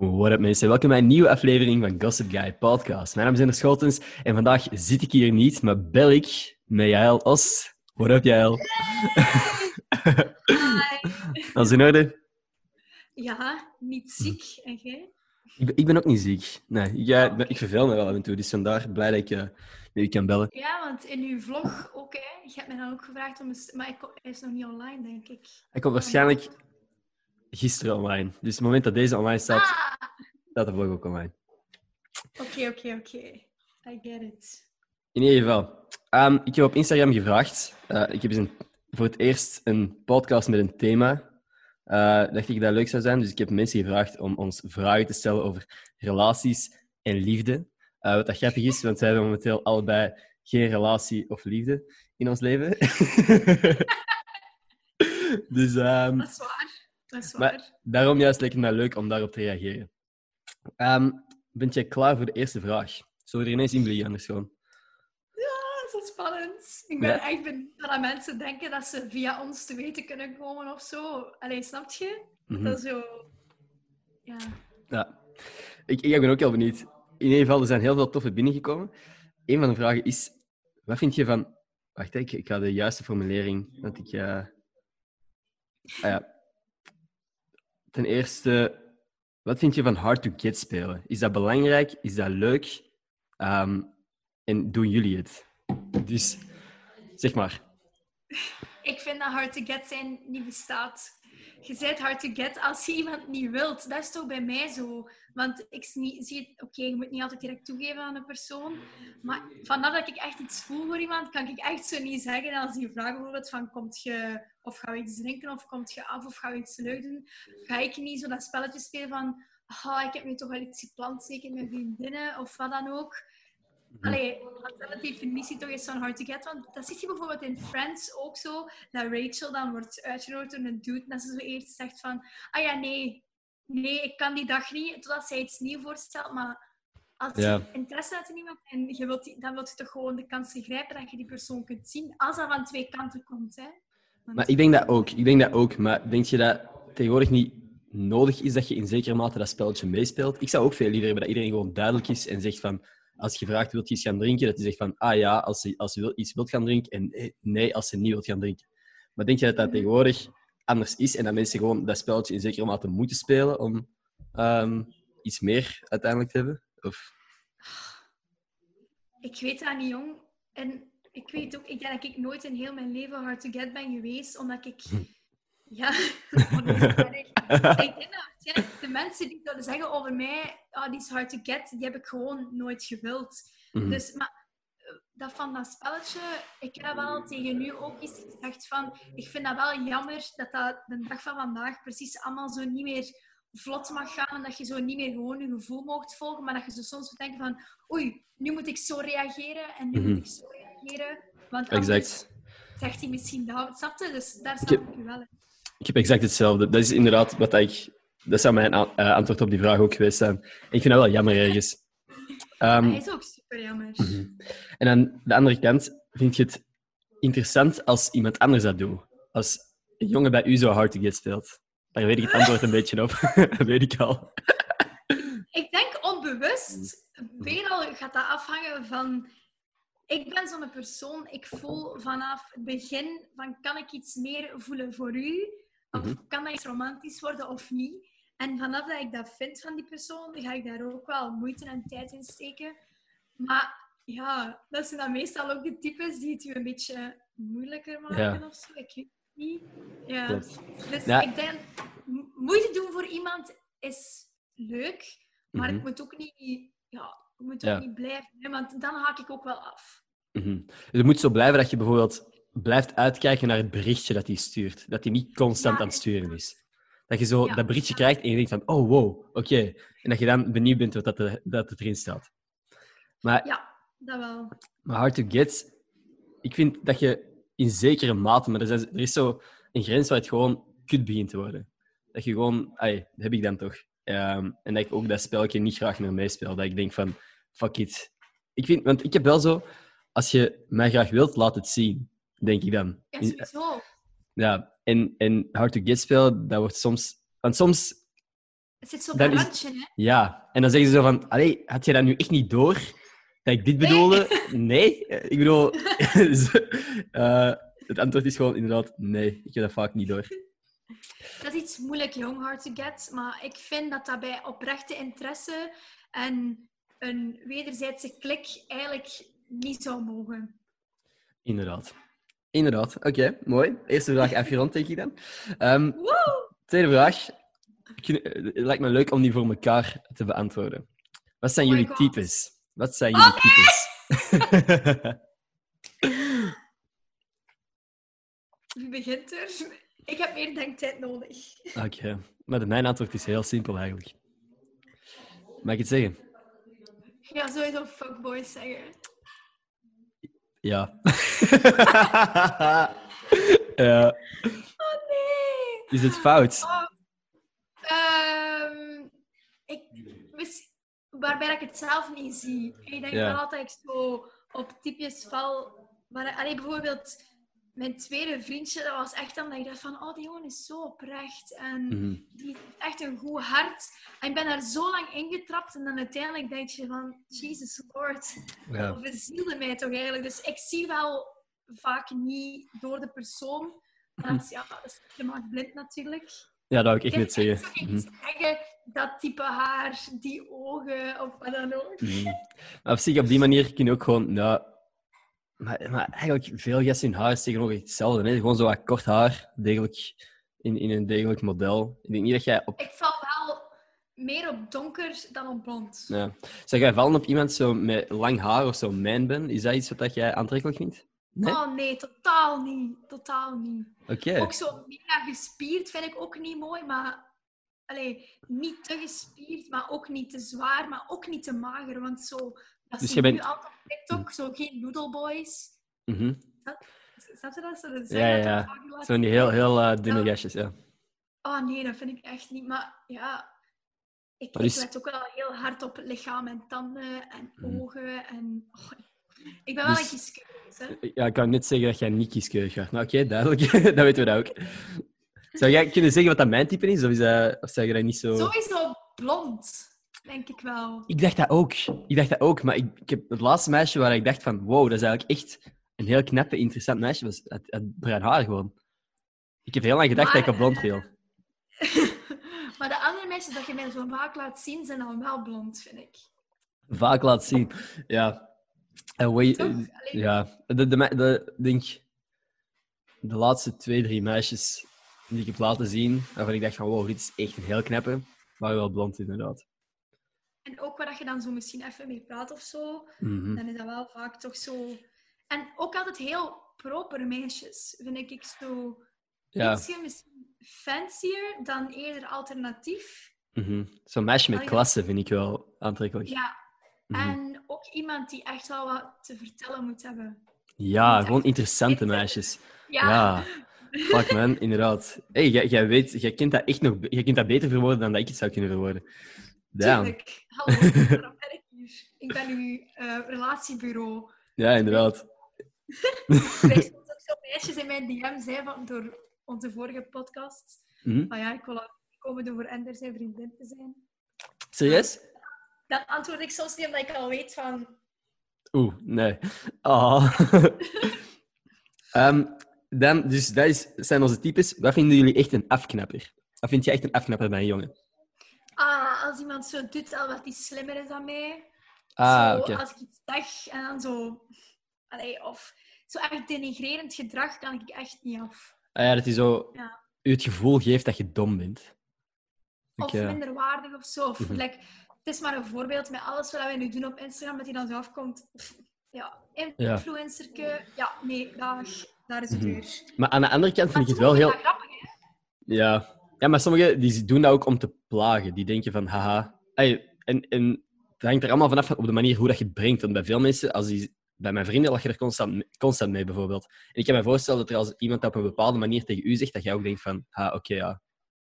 What up mensen, welkom bij een nieuwe aflevering van Gossip Guy Podcast. Mijn naam is Ender Schotens en vandaag zit ik hier niet, maar bel ik met Jael Os. What up Jael? Hi. Alles in orde? Ja, niet ziek. En jij? Ik ben, ik ben ook niet ziek. Nee, ik, ja, ik ben- ik verveel me wel af en toe, dus vandaar blij dat ik eh, met u kan bellen. Ja, want in uw vlog ook, hè. Je hebt mij dan ook gevraagd om... eens- Maar ik, hij is nog niet online, denk ik. Hij komt waarschijnlijk gisteren online. Dus het moment dat deze online staat, Ah! staat de vlog ook online. Oké, oké, oké. I get it. In ieder geval, ehm, ik heb op Instagram gevraagd. eh, ik heb eens een, voor het eerst een podcast met een thema. Eh dacht ik dat leuk zou zijn. Dus ik heb mensen gevraagd om ons vragen te stellen over relaties en liefde. Eh, wat dat grappig is, want wij hebben momenteel allebei geen relatie of liefde in ons leven. dus ehm, Dat is waar. Dat is Maar- daarom juist lijkt het mij leuk om daarop te reageren. Ehm ben jij klaar voor de eerste vraag? Zullen we er ineens in vliegen, anders gewoon? Ja, dat is spannend. Ik ben Ja. echt benieuwd dat mensen denken dat ze via ons te weten kunnen komen of zo. Allee, snap je? Mhm. Dat is zo... Ja. Ja, ik, ik ben ook heel benieuwd. In ieder geval, er zijn heel veel toffe binnengekomen. Een van de vragen is: wat vind je van. Wacht, ik, ik ga de juiste formulering. Want ik. eh, ah ja. Ten eerste, wat vind je van hard to get spelen? Is dat belangrijk? Is dat leuk? Ehm, en doen jullie het? Dus zeg maar. Ik vind dat hard to get zijn niet bestaat. Je zegt hard to get als je iemand niet wilt. Dat is toch bij mij zo. Want ik zie het... Oké, je moet niet altijd direct toegeven aan een persoon. Maar vanaf dat ik echt iets voel voor iemand, kan ik echt zo niet zeggen als die vraagt bijvoorbeeld van... Komt je... Of gaan we iets drinken? Of komt je af? Of gaan we iets leuk doen? Ga ik niet zo dat spelletje spelen van... Ah, ik heb nu toch wel iets gepland, zeker met vriendinnen. Of wat dan ook. Allee, als dat de definitie toch is van hard to get. Want dat zie je bijvoorbeeld in Friends ook zo. Dat Rachel dan wordt uitgenodigd door een dude. En dat ze zo eerst zegt van... Ah ja, nee. Nee, ik kan die dag niet. Totdat zij iets nieuws voorstelt. Maar als Ja. je interesse hebt in iemand... En je wilt die, dan wil je toch gewoon de kans grijpen dat je die persoon kunt zien. Als dat van twee kanten komt, hè. Want- Maar ik denk dat ook. Ik denk dat ook. Maar denk je dat tegenwoordig niet nodig is dat je in zekere mate dat spelletje meespeelt? Ik zou ook veel liever hebben dat iedereen gewoon duidelijk is en zegt van... Als je vraagt, wilt je iets gaan drinken? Dat hij zegt van, ah ja, als ze, als wil, iets wilt gaan drinken. En nee, als ze niet wilt gaan drinken. Maar denk je dat dat Mhm. tegenwoordig anders is en dat mensen gewoon dat spelletje in zekere mate moeten spelen om ehm, iets meer uiteindelijk te hebben? Of... Ik weet dat niet, jong. En ik weet ook, ik denk dat ik nooit in heel mijn leven hard to get ben geweest, omdat ik... Ja, oh. Ik denk dat de mensen die zouden zeggen over mij, ah, die is hard to get, die heb ik gewoon nooit gewild. Mhm. Dus, maar eh, dat van dat spelletje, ik heb dat wel tegen u ook eens gezegd van, ik vind dat wel jammer dat dat de dag van vandaag precies allemaal zo niet meer vlot mag gaan en dat je zo niet meer gewoon je gevoel mocht volgen, maar dat je zo soms moet denken van, oei, nu moet ik zo reageren en nu Mhm. moet ik zo reageren. Want Exact. zegt hij misschien dat. Snap je? Dus daar snap ik u wel in. Ik heb exact hetzelfde. Dat is inderdaad wat ik... Dat zou mijn eh, antwoord op die vraag ook geweest zijn. Ik vind dat wel jammer ergens. Ehm, Hij is ook super jammer. Mhm. En aan de andere kant vind je het interessant als iemand anders dat doet. Als een jongen bij u zo hard to get speelt. Daar weet ik het antwoord een beetje op. dat weet ik al. Ik denk onbewust, weer al gaat dat afhangen van... Ik ben zo'n persoon, ik voel vanaf het begin van kan ik iets meer voelen voor u? Of Mhm. kan dat iets romantisch worden of niet? En vanaf dat ik dat vind van die persoon, ga ik daar ook wel moeite en tijd in steken. Maar ja, dat zijn dan meestal ook de types die het je een beetje moeilijker maken Ja. of zo. Ik weet het niet. Ja. Klopt. Dus Ja. ik denk, mo- moeite doen voor iemand is leuk, maar Mhm. het moet ook niet, ja, het moet Ja. ook niet blijven, hè, want dan haak ik ook wel af. Dus het moet zo blijven dat je bijvoorbeeld blijft uitkijken naar het berichtje dat hij stuurt. Dat hij niet constant Ja, aan het sturen is. Dat je zo Ja. dat berichtje krijgt en je denkt van, oh wow, oké. En dat je dan benieuwd bent wat dat, er, dat erin staat. Maar Ja, dat wel. Maar hard to get, ik vind dat je in zekere mate, maar er, er is zo een grens waar het gewoon kut begint te worden. Dat je gewoon, ai, dat heb ik dan toch. Ehm, en dat ik ook dat spelletje niet graag meer meespeel. Dat ik denk van, fuck it. Ik vind, want ik heb wel zo, als je mij graag wilt, laat het zien, denk ik dan. Ja, sowieso. ja, en, en hard to get spelen, dat wordt soms... Want soms Het zit zo bij is- randje, hè? Ja, en dan zeggen ze zo van, allee, had je dat nu echt niet door? Dat ik dit bedoelde? Nee. Ik bedoel, eh, het antwoord is gewoon inderdaad nee. Ik heb dat vaak niet door. Dat is iets moeilijk, jong, hard to get. Maar ik vind dat dat bij oprechte interesse en een wederzijdse klik eigenlijk niet zou mogen. Inderdaad. Inderdaad. Oké, mooi. Eerste vraag afgerond, denk ik dan. Woe! tweede vraag. Eh, Het lijkt me leuk om die voor elkaar te beantwoorden. Wat zijn Oh jullie God. types? Wat zijn jullie types? Wie begint er? Ik heb meer denktijd nodig. Oké, maar mijn antwoord is heel simpel eigenlijk. Mag ik het zeggen? Ik ga sowieso fuckboys zeggen. Ja. ja. Oh nee! Is het fout? Oh. Ehm, ik, waarbij ik het zelf niet zie. Ik denk Ja. wel altijd ik zo op typjes val. Maar allee, bijvoorbeeld, mijn tweede vriendje, dat was echt dan dat ik dacht van, oh, die jongen is zo oprecht. En Mhm. die heeft echt een goed hart. En ik ben daar zo lang ingetrapt. En dan uiteindelijk denk je van, Jesus Lord, Ja. bezielde mij toch eigenlijk. Dus ik zie wel vaak niet door de persoon. Maar dat is, ja, dat is maakt blind natuurlijk. ja, dat wou ik echt zeggen. echt Mhm. niet zeggen dat type haar, die ogen of wat dan ook. Mhm. Maar op zich, op die manier kun je ook gewoon... Ja, maar, maar eigenlijk, veel gasten hun haar is tegenover hetzelfde. Hè? Gewoon zo wat kort haar, degelijk, in, in een degelijk model. Ik denk niet dat jij op... Ik val wel meer op donker dan op blond. Ja. Zou jij vallen op iemand zo met lang haar of zo man bent? Is dat iets wat jij aantrekkelijk vindt? Nee? Oh nee, totaal niet. Totaal niet. Oké. Ook zo mega gespierd vind ik ook niet mooi, maar... Allee, niet te gespierd, maar ook niet te zwaar, maar ook niet te mager. Want zo... Dat Dus je bent- nu altijd TikTok, zo geen noodleboys. Snap je dat? Zo, dat Ja, ja, dat ja. vaak laten Zo van die heel, heel eh, dunne Ja. gastjes, ja. Oh nee, dat vind ik echt niet. Maar ja, ik, ik let ook wel heel hard op lichaam en tanden en Mhm. ogen. En, oh, ik ben wel Dus- een kieskeuze. hè. Ja, ik kan net zeggen dat jij niet kieskeurig. Maar oké, duidelijk. dan weten we dat ook. Zou jij kunnen zeggen wat dat mijn type is? Of, is dat, of zou je dat niet zo... Sowieso blond, denk ik wel. Ik dacht dat ook. Ik dacht dat ook. Maar ik, ik heb het laatste meisje waar ik dacht van... Wow, dat is eigenlijk echt een heel knappe, interessant meisje. Was het, het bruin haar gewoon. Ik heb heel lang gedacht dat ik op blond viel. maar de andere meisjes dat je mij zo vaak laat zien, zijn dan wel blond, vind ik. Vaak laat zien. Ja. Ja. De, de, de, denk, de laatste twee, drie meisjes die ik heb laten zien, waarvan ik dacht van wow, dit is echt een heel knappe, waren wel blond inderdaad. En ook waar je dan zo misschien even mee praat of zo, Mhm. dan is dat wel vaak toch zo... En ook altijd heel proper meisjes, vind ik. ik zo... Ja. Ietsje misschien fancier dan eerder alternatief. mhm. Zo'n meisje met klasse vind ik wel aantrekkelijk. Ja. Mhm. En ook iemand die echt wel wat te vertellen moet hebben. Ja, gewoon interessante meisjes. Ja, Ja. Fuck man, inderdaad. Hey, jij, jij weet, jij kent dat echt nog, jij kunt dat beter verwoorden dan dat ik het zou kunnen verwoorden. Damn. tuurlijk. Hallo, waarom ben ik hier? Ik ben uw eh, relatiebureau. Ja, inderdaad. Er is ook zo meisjes in mijn DM zei van, door onze vorige podcast. Mhm. Van ja, ik wil komen doen voor Ender zijn vriendin te zijn. Serieus? Dan antwoord ik soms niet omdat ik al weet van... Oeh, nee. Oh. Ehm, dan, dus dat is, zijn onze types. Wat vinden jullie echt een afknapper? Wat vind je echt een afknapper bij een jongen? Ah, als iemand zo doet al wat die slimmer is dan mij. Ah, zo. Als ik iets zeg en dan zo... Allee, of zo echt denigrerend gedrag kan ik echt niet af. Ah ja, dat hij zo Ja. u het gevoel geeft dat je dom bent. Of Ik, eh, minder waardig of zo. Of, Mhm. like, het is maar een voorbeeld met alles wat wij nu doen op Instagram, dat hij dan zo afkomt. Pff, Ja, influencerke. Ja, nee, dag. Daar is het Mhm. weer. Maar aan de andere kant Maar vind ik het wel heel... grappig? Ja. Ja, maar sommigen die doen dat ook om te plagen. Die denken van, haha. Ey, en, en het hangt er allemaal vanaf op de manier hoe dat je het brengt. Want bij veel mensen, als die, bij mijn vrienden lag je er constant, constant mee, bijvoorbeeld. En ik kan me voorstellen dat er als iemand dat op een bepaalde manier tegen u zegt, dat jij ook denkt van, ha, oké, ja,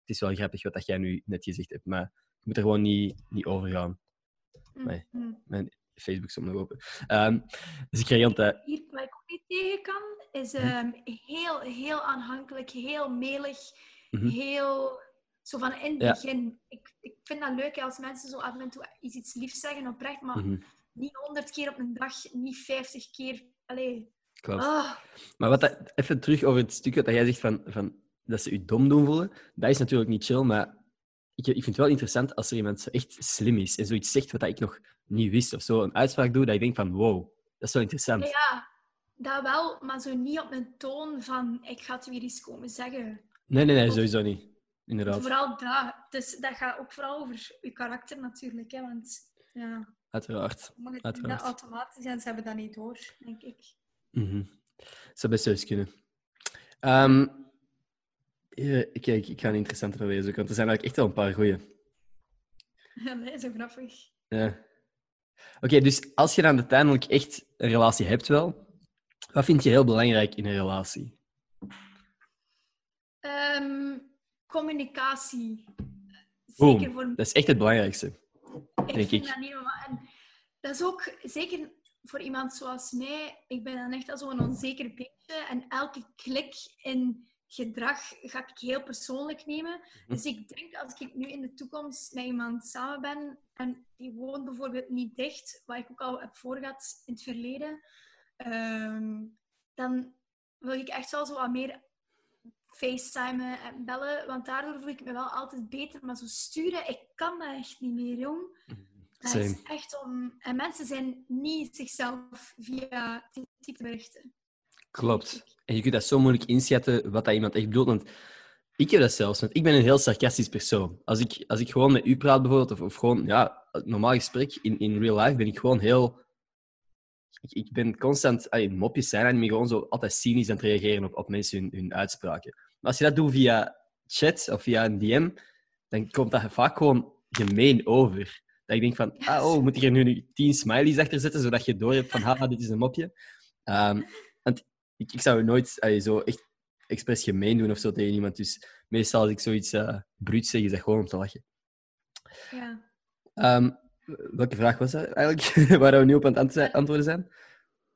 het is wel grappig wat dat jij nu net gezegd hebt, maar je moet er gewoon niet, niet over gaan. Nee. Mhm. Mijn Facebook stond nog open. Ehm, dus ik kreeg altijd... Hier, wat ik ook niet tegen kan, is Mhm. ehm, heel, heel aanhankelijk, heel melig, Mhm. heel Zo van in het Ja. begin. Ik, ik vind dat leuk hè, als mensen zo af en toe iets, iets liefs zeggen oprecht, maar Mhm, niet honderd keer op een dag, niet vijftig keer. Allee. klopt. Ah, Maar wat dat, even terug over het stuk dat jij zegt van, van dat ze je dom doen voelen. Dat is natuurlijk niet chill, maar ik, ik vind het wel interessant als er iemand zo echt slim is en zoiets zegt wat ik nog niet wist. Of zo een uitspraak doet dat ik denk van wow, dat is wel interessant. ja, dat wel, maar zo niet op een toon van ik ga het weer eens komen zeggen. Nee, nee, nee, sowieso niet. Inderdaad, Vooral dat. Dus dat gaat ook vooral over je karakter natuurlijk. Hè, want ja, uiteraard. mag het Uiteraard. dat automatisch en ze hebben dat niet door, denk ik. Mhm. Zou best wel eens kunnen. Ehm, ja, ik, ik, ik ga een interessante proberen zoeken, want er zijn eigenlijk echt wel een paar goeie. Ja, nee, zo grappig. Ja. Oké, dus als je dan uiteindelijk echt een relatie hebt wel, wat vind je heel belangrijk in een relatie? Ehm, communicatie. Voor Dat is echt het belangrijkste. Ik denk vind ik. dat niet. En dat is ook zeker voor iemand zoals mij. Ik ben dan echt al zo'n onzeker beetje. En elke klik in gedrag ga ik heel persoonlijk nemen. Mhm. Dus ik denk als ik nu in de toekomst met iemand samen ben en die woont bijvoorbeeld niet dicht, wat ik ook al heb voorgehad in het verleden, ehm, dan wil ik echt wel zo wat meer facetimen en bellen, want daardoor voel ik me wel altijd beter. Maar zo sturen, ik kan dat echt niet meer, jong. Dat Same. is echt om... En mensen zijn niet zichzelf via type berichten. Klopt. En je kunt dat zo moeilijk inschatten wat dat iemand echt bedoelt. Want ik heb dat zelfs, want ik ben een heel sarcastisch persoon. Als ik, als ik gewoon met u praat bijvoorbeeld, of, of gewoon, ja, normaal gesprek in, in real life, ben ik gewoon heel... Ik, ik ben constant... allee, mopjes zijn en gewoon zo altijd cynisch aan het reageren op, op mensen hun, hun uitspraken. Maar als je dat doet via chat of via een DM, dan komt dat vaak gewoon gemeen over. Dat ik denk van, ah, oh, moet ik er nu tien smileys achter zetten, zodat je door hebt van, haha, dit is een mopje. Ehm, want ik, ik zou nooit allee, zo echt expres gemeen doen of zo tegen iemand. Dus meestal als ik zoiets uh, bruut zeg, is dat gewoon om te lachen. Ja. Ehm, welke vraag was dat eigenlijk? Waar we nu op aan het ant- antwoorden zijn?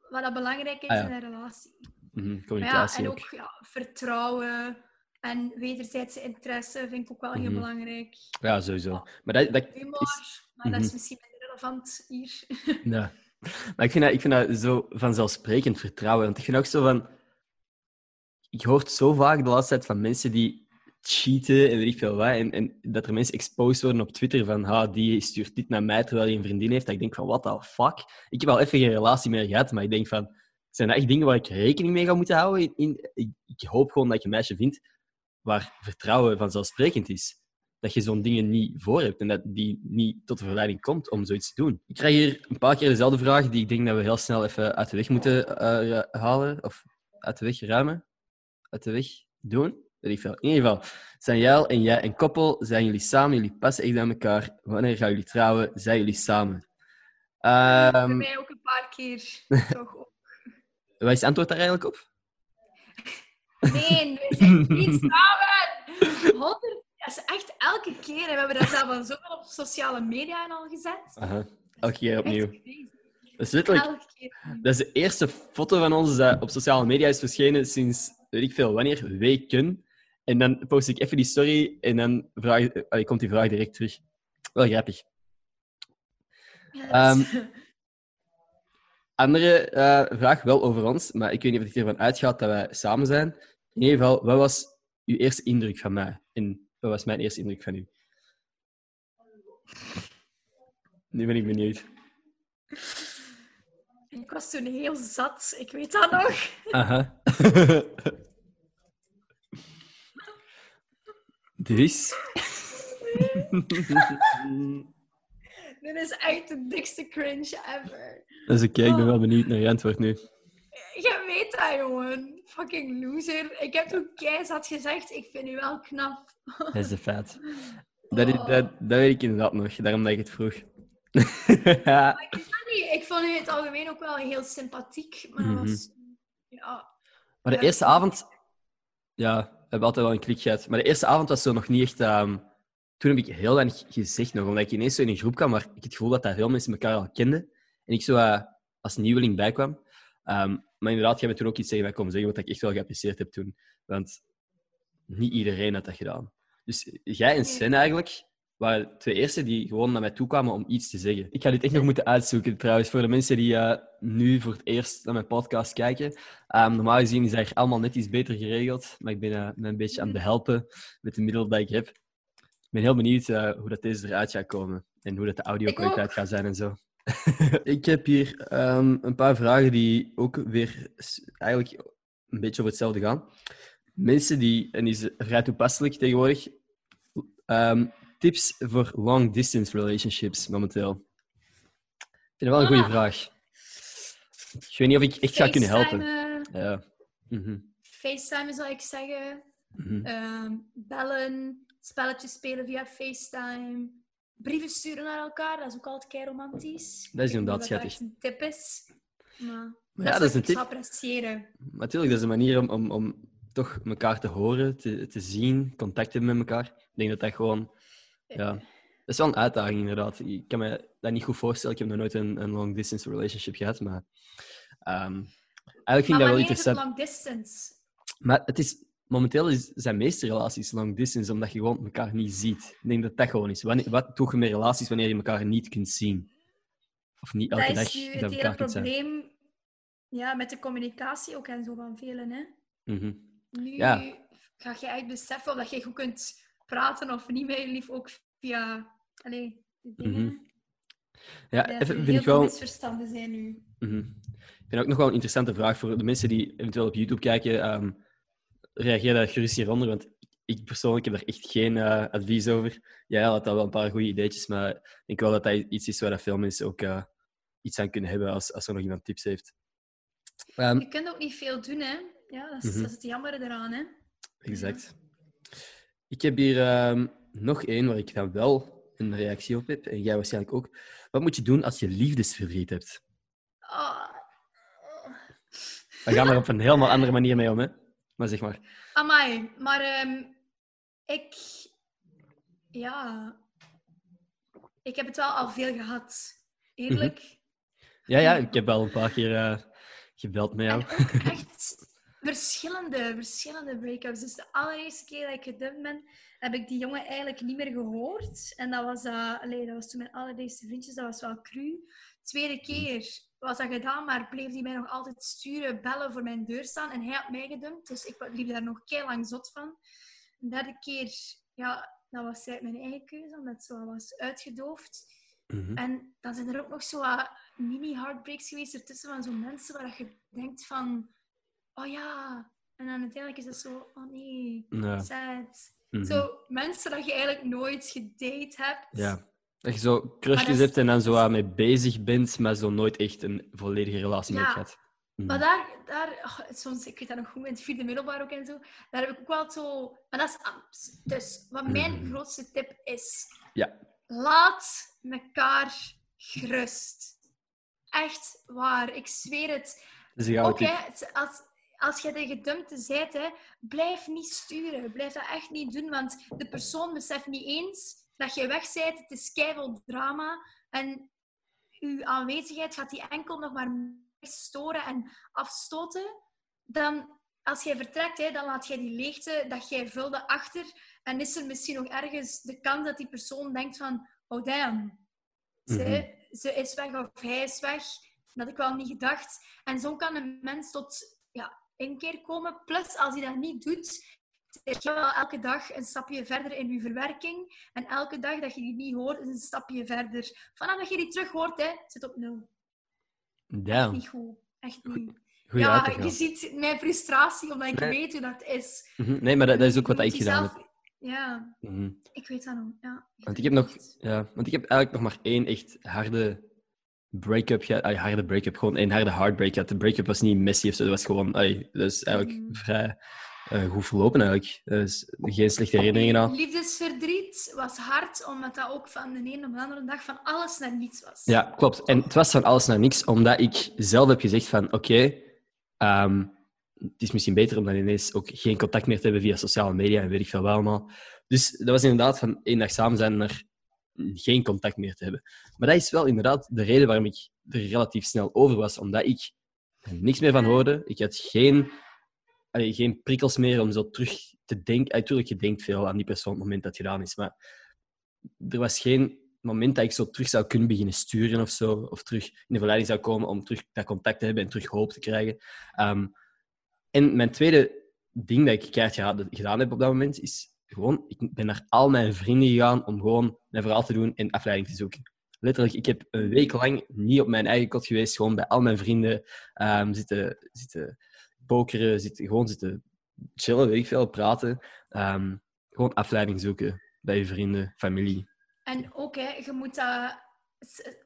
Wat dat belangrijk is Ah, ja. in een relatie. Mhm, Maar ja, communicatie en ook. ook ja, vertrouwen en wederzijdse interesse vind ik ook wel heel Mhm. belangrijk. Ja, sowieso. Maar dat, dat Humor, is... maar dat is Mhm. misschien minder relevant hier. Ja. Maar ik vind, dat, ik vind dat zo vanzelfsprekend vertrouwen. Want ik vind ook zo van... Ik hoor zo vaak de laatste tijd van mensen die cheaten en weet ik veel wat. En, en dat er mensen exposed worden op Twitter van ha, die stuurt dit naar mij terwijl hij een vriendin heeft. Dat ik denk van, what the fuck? Ik heb al even geen relatie meer gehad, maar ik denk van... Zijn dat echt dingen waar ik rekening mee ga moeten houden? In, ik, hoop gewoon dat je een meisje vindt waar vertrouwen vanzelfsprekend is. Dat je zo'n dingen niet voor hebt en dat die niet tot de verleiding komt om zoiets te doen. Ik krijg hier een paar keer dezelfde vraag die ik denk dat we heel snel even uit de weg moeten eh, halen. Of uit de weg ruimen. Uit de weg doen. In ieder geval, zijn jij en jij een koppel? Zijn jullie samen? Jullie passen echt aan elkaar? Wanneer gaan jullie trouwen? Zijn jullie samen? Bij Ehm, mij ook een paar keer. toch ook. wat is het antwoord daar eigenlijk op? Nee, we zijn niet samen. 100, dat is echt elke keer. En we hebben dat zelf al zoveel op sociale media en al gezet. Aha. Elke keer opnieuw. Dat is letterlijk. Dat is de eerste foto van ons dat op sociale media is verschenen sinds, weet ik veel, wanneer? Weken. En dan post ik even die story en dan vraag, allee, komt die vraag direct terug. Wel grappig. Dat is- Andere eh, vraag, wel over ons, maar ik weet niet of ik ervan uitgaat dat wij samen zijn. In ieder geval, wat was uw eerste indruk van mij? En wat was mijn eerste indruk van u? Nu ben ik benieuwd. Ik was toen heel zat. Ik weet dat nog. Aha. dus. Dit is echt de dikste cringe ever. Dat is oké, ik ben wel benieuwd naar je antwoord nu. Je weet dat, jongen. Fucking loser. Ik heb toen keizat gezegd, ik vind u wel knap. Dat is de feit. Dat, is, dat, dat weet ik inderdaad nog, daarom dat ik het vroeg. Maar ik, dat niet. ik vond u in het algemeen ook wel heel sympathiek. Maar dat was... Ja. maar de Ja. eerste avond... Ja, hebben altijd wel een klik gehad. Maar de eerste avond was zo nog niet echt... ehm, toen heb ik heel weinig gezegd nog, omdat ik ineens zo in een groep kwam waar ik het gevoel dat veel mensen elkaar al kenden. En ik zo eh, als nieuweling bijkwam. Ehm, maar inderdaad, jij bent toen ook iets tegen mij komen zeggen wat ik echt wel geapprecieerd heb toen. Want niet iedereen had dat gedaan. Dus jij en Sven eigenlijk waren de twee eerste die gewoon naar mij toe kwamen om iets te zeggen. Ik ga dit echt nog moeten uitzoeken, trouwens, voor de mensen die uh, nu voor het eerst naar mijn podcast kijken. Um, normaal gezien is dat hier allemaal net iets beter geregeld, maar ik ben uh, me een beetje aan het behelpen met de middelen die ik heb. Ik ben heel benieuwd uh, hoe dat deze eruit gaat komen en hoe dat de audio-kwaliteit gaat zijn en zo. ik heb hier um, een paar vragen die ook weer eigenlijk een beetje over hetzelfde gaan. Mensen die, en die is vrij toepasselijk tegenwoordig, um, tips voor long-distance relationships momenteel? Ik vind dat wel een goede ah. vraag. Ik weet niet of ik echt ga kunnen helpen. Ja. Mm FaceTime zou ik zeggen. Mm um, bellen, spelletjes spelen via FaceTime. Brieven sturen naar elkaar, dat is ook altijd kei romantisch. Dat is inderdaad schattig. Dat een tip is. Maar, maar ja, dat is een tip. appreciëren. Natuurlijk, dat is een manier om, om, om toch elkaar te horen, te, te zien, contact te hebben met elkaar. Ik denk dat dat gewoon ja, dat is wel een uitdaging inderdaad. Ik kan me dat niet goed voorstellen. Ik heb nog nooit een, een long distance relationship gehad, maar um, eigenlijk vind ik dat wel interessant. long distance? Maar het is, momenteel is, zijn meeste relaties long distance omdat je gewoon elkaar niet ziet. Ik denk dat dat gewoon is. Wanneer, wat doe je met relaties wanneer je elkaar niet kunt zien? Of niet elke dat dag is nu het hele probleem ja, met de communicatie ook en zo van velen. Hè? Mm -hmm. Nu ja. ga je echt beseffen dat je goed kunt praten of niet meer lief ook via allee, dingen. Mm -hmm. Ja, ja even, vind ik wel... misverstanden zijn nu. Mm -hmm. Ik vind ook nog wel een interessante vraag voor de mensen die eventueel op YouTube kijken. Um, reageer daar gerust hieronder, want ik persoonlijk heb daar echt geen uh, advies over. Jij had al wel een paar goede ideetjes, maar ik denk wel dat dat iets is waar dat veel mensen ook uh, iets aan kunnen hebben als, als er nog iemand tips heeft. Um, je kunt ook niet veel doen, hè? Ja, dat is, mm -hmm. dat is het jammer eraan, hè? Exact. Ik heb hier um, nog één waar ik dan wel een reactie op heb. En jij waarschijnlijk ook. Wat moet je doen als je liefdesverdriet hebt? We gaan er op een helemaal andere manier mee om, hè? Maar zeg maar. Amai, maar um, ik... Ja... Ik heb het wel al veel gehad. Eerlijk. Mm -hmm. Ja, ja, ik heb wel een paar keer uh, gebeld met jou. En ook echt verschillende, verschillende break-ups. Dus de allereerste keer dat ik gedumpt ben, heb ik die jongen eigenlijk niet meer gehoord. En dat was, allee, dat was toen mijn allereerste vriendjes, dat was wel cru. Tweede keer was dat gedaan, maar bleef hij mij nog altijd sturen, bellen voor mijn deur staan. En hij had mij gedumpt, dus ik liep daar nog kei lang zot van. De derde keer, ja, dat was mijn eigen keuze, omdat zo was uitgedoofd. Mm -hmm. En dan zijn er ook nog zo mini-heartbreaks geweest ertussen van zo'n mensen waar je denkt van oh ja. En dan uiteindelijk is het zo, oh nee, ja. sad. Mm -hmm. Zo mensen dat je eigenlijk nooit gedate hebt. Ja. Dat je zo crushjes hebt en dan zo aan mee bezig bent, maar zo nooit echt een volledige relatie ja. mee hebt. Mm. Maar daar, daar oh, soms, ik weet dat nog goed, in het vierde middelbaar ook en zo, daar heb ik ook wel zo... Maar dat is. Dus wat mijn mm. grootste tip is... Ja. Laat elkaar gerust. Echt waar. Ik zweer het. Dus Oké, okay, als, als je de gedumpte zijt, hè, blijf niet sturen. Blijf dat echt niet doen, want de persoon beseft niet eens dat je weg bent. Het is keihard drama. En uw aanwezigheid gaat die enkel nog maar storen en afstoten. Dan, als jij vertrekt, hè, dan laat jij die leegte dat jij vulde achter. En is er misschien nog ergens de kans dat die persoon denkt van... Oh, damn. Ze, mm -hmm. ze is weg of hij is weg. Dat had ik wel niet gedacht. En zo kan een mens tot ja, keer komen. Plus, als hij dat niet doet, zit je wel elke dag een stapje verder in je verwerking. En elke dag dat je die niet hoort, is een stapje verder. Vanaf dat je die terug hoort, hè, zit op nul. Ja. Echt niet goed. Echt niet. Goeie ja, je ziet mijn frustratie, omdat ik nee. weet hoe dat is. -hmm. Nee, maar dat, dat, is ook wat ik gedaan heb. Ja, mm -hmm. ik weet dat nog. Ja, want, ik heb nog, ja, want ik heb eigenlijk nog maar één echt harde break-up gehad. Ay, harde break-up, gewoon een harde heartbreak gehad. De break-up was niet messy of zo, dat was gewoon... Ay, dat is eigenlijk mm. vrij uh, goed verlopen eigenlijk. Dus geen slechte herinneringen aan. Liefdesverdriet was hard, omdat dat ook van de ene op de andere dag van alles naar niets was. Ja, klopt. En het was van alles naar niks, omdat ik zelf heb gezegd van... Oké, okay, um, het is misschien beter om dan ineens ook geen contact meer te hebben via sociale media en weet ik veel wel allemaal. Dus dat was inderdaad van één dag samen zijn naar geen contact meer te hebben. Maar dat is wel inderdaad de reden waarom ik er relatief snel over was, omdat ik er niks meer van hoorde. Ik had geen geen prikkels meer om zo terug te denken. Natuurlijk, je denkt veel aan die persoon op het moment dat het gedaan is, maar er was geen moment dat ik zo terug zou kunnen beginnen sturen of zo, of terug in de verleiding zou komen om terug dat contact te hebben en terug hoop te krijgen. Ehm, en mijn tweede ding dat ik keihard gedaan heb op dat moment, is gewoon, ik ben naar al mijn vrienden gegaan om gewoon mijn verhaal te doen en afleiding te zoeken. Letterlijk, ik heb een week lang niet op mijn eigen kot geweest, gewoon bij al mijn vrienden um, zitten, zitten pokeren, zitten, gewoon zitten chillen, weet ik veel, praten. Um, gewoon afleiding zoeken bij je vrienden, familie. En ook, hè, je moet dat,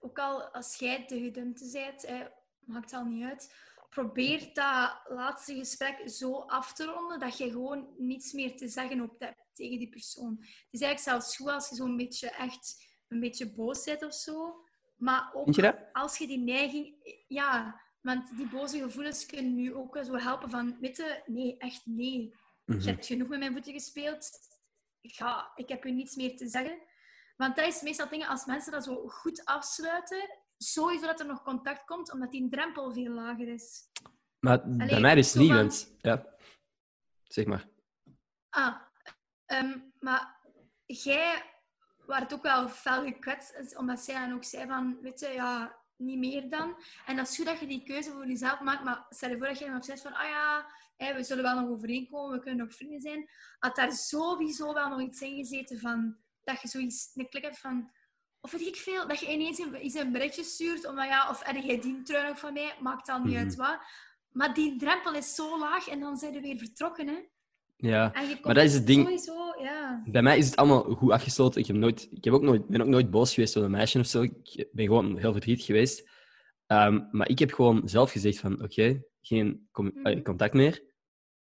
ook al als jij de gedumte bent, hè, maakt het al niet uit, probeer dat laatste gesprek zo af te ronden dat je gewoon niets meer te zeggen hebt tegen die persoon. Het is eigenlijk zelfs goed als je zo'n beetje echt een beetje boos bent of zo. Maar ook je als je die neiging... Ja, want die boze gevoelens kunnen nu ook zo helpen van... Weet nee, echt nee. Je hebt genoeg met mijn voeten gespeeld. Ik, ga, ik heb je niets meer te zeggen. Want dat is meestal dingen, als mensen dat zo goed afsluiten, sowieso dat er nog contact komt, omdat die drempel veel lager is. Maar bij mij is het niet, want... Ja. Zeg maar. Ah, ehm, maar jij werd ook wel fel gekwetst, omdat zij dan ook zei van, weet je, ja, niet meer dan. En dat is goed dat je die keuze voor jezelf maakt, maar stel je voor dat je nog zegt van, ah ja, we zullen wel nog overeenkomen, we kunnen nog vrienden zijn. Had daar sowieso wel nog iets in gezeten van, dat je zoiets, een klik hebt van, of weet ik veel, dat je ineens een, een berichtje stuurt, omdat ja, of heb jij die trui nog van mij, maakt dan niet uit mhm. wat. Maar die drempel is zo laag en dan zijn we weer vertrokken, hè. Ja, maar dat is het ding. Sowieso, ja. Bij mij is het allemaal goed afgesloten. Ik, heb nooit, ik heb ook nooit, ben ook nooit boos geweest op een meisje of zo. Ik ben gewoon heel verdrietig geweest. Ehm, maar ik heb gewoon zelf gezegd van, oké, geen mhm. contact meer.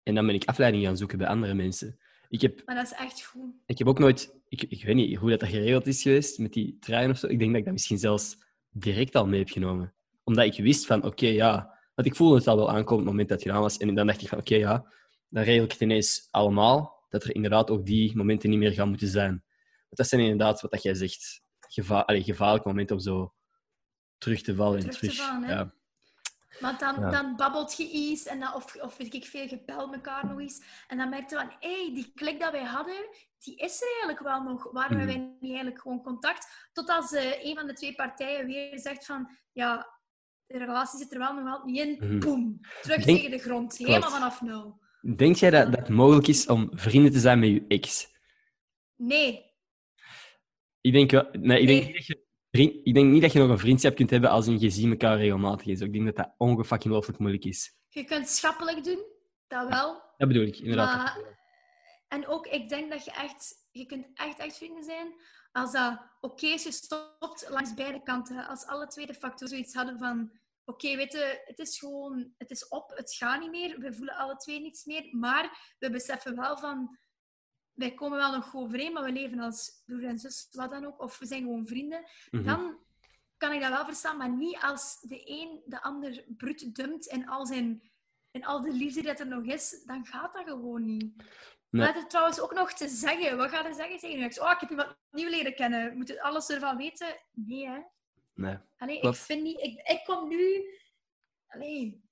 En dan ben ik afleiding gaan zoeken bij andere mensen. Ik heb, maar dat is echt goed. Ik heb ook nooit... Ik, ik weet niet hoe dat, dat geregeld is geweest met die trein of zo. Ik denk dat ik dat misschien zelfs direct al mee heb genomen. Omdat ik wist van, oké, ja... Want ik voelde het al wel aankomen op het moment dat het gedaan was. En dan dacht ik van, oké, ja, dan regel ik het ineens allemaal. Dat er inderdaad ook die momenten niet meer gaan moeten zijn. Want dat zijn inderdaad, wat dat jij zegt, geva allee, gevaarlijke momenten om zo terug te vallen. Terug terug, te vallen, ja. Want dan, dan babbelt je iets en dan, of, of weet ik veel, je belt elkaar nog eens. En dan merk je van, hé, hey, die klik dat wij hadden, die is er eigenlijk wel nog. Waarom hebben mhm. wij niet eigenlijk gewoon contact? Tot als uh, een van de twee partijen weer zegt van, ja, de relatie zit er wel nog altijd niet in. Mm Boom, terug tegen de grond. Helemaal vanaf nul. Denk jij dat, dat het mogelijk is om vrienden te zijn met je ex? Nee. Ik denk, wel, nee, ik denk niet dat je ik denk niet dat je nog een vriendschap kunt hebben als je ziet elkaar regelmatig is. Ik denk dat dat ongelooflijk moeilijk is. Je kunt schappelijk doen, dat wel. Dat bedoel ik, inderdaad. Maar, en ook, ik denk dat je echt... Je kunt echt, echt vrienden zijn als dat oké is, je stopt langs beide kanten. Als alle twee de factoren zoiets hadden van... Oké, weet je, het is gewoon... Het is op, het gaat niet meer. We voelen alle twee niets meer. Maar we beseffen wel van wij komen wel nog overeen, maar we leven als broer en zus, wat dan ook, of we zijn gewoon vrienden, mhm. dan kan ik dat wel verstaan, maar niet als de een de ander brut dumpt en al, zijn, en al de liefde dat er nog is, dan gaat dat gewoon niet. Nee. Maar er trouwens ook nog te zeggen. Wat ga je zeggen tegen je ex? Oh, ik heb iemand nieuw leren kennen. Moet je alles ervan weten? Nee, hè? Nee. Allee, ik vind niet... Ik, ik kom nu... Allee,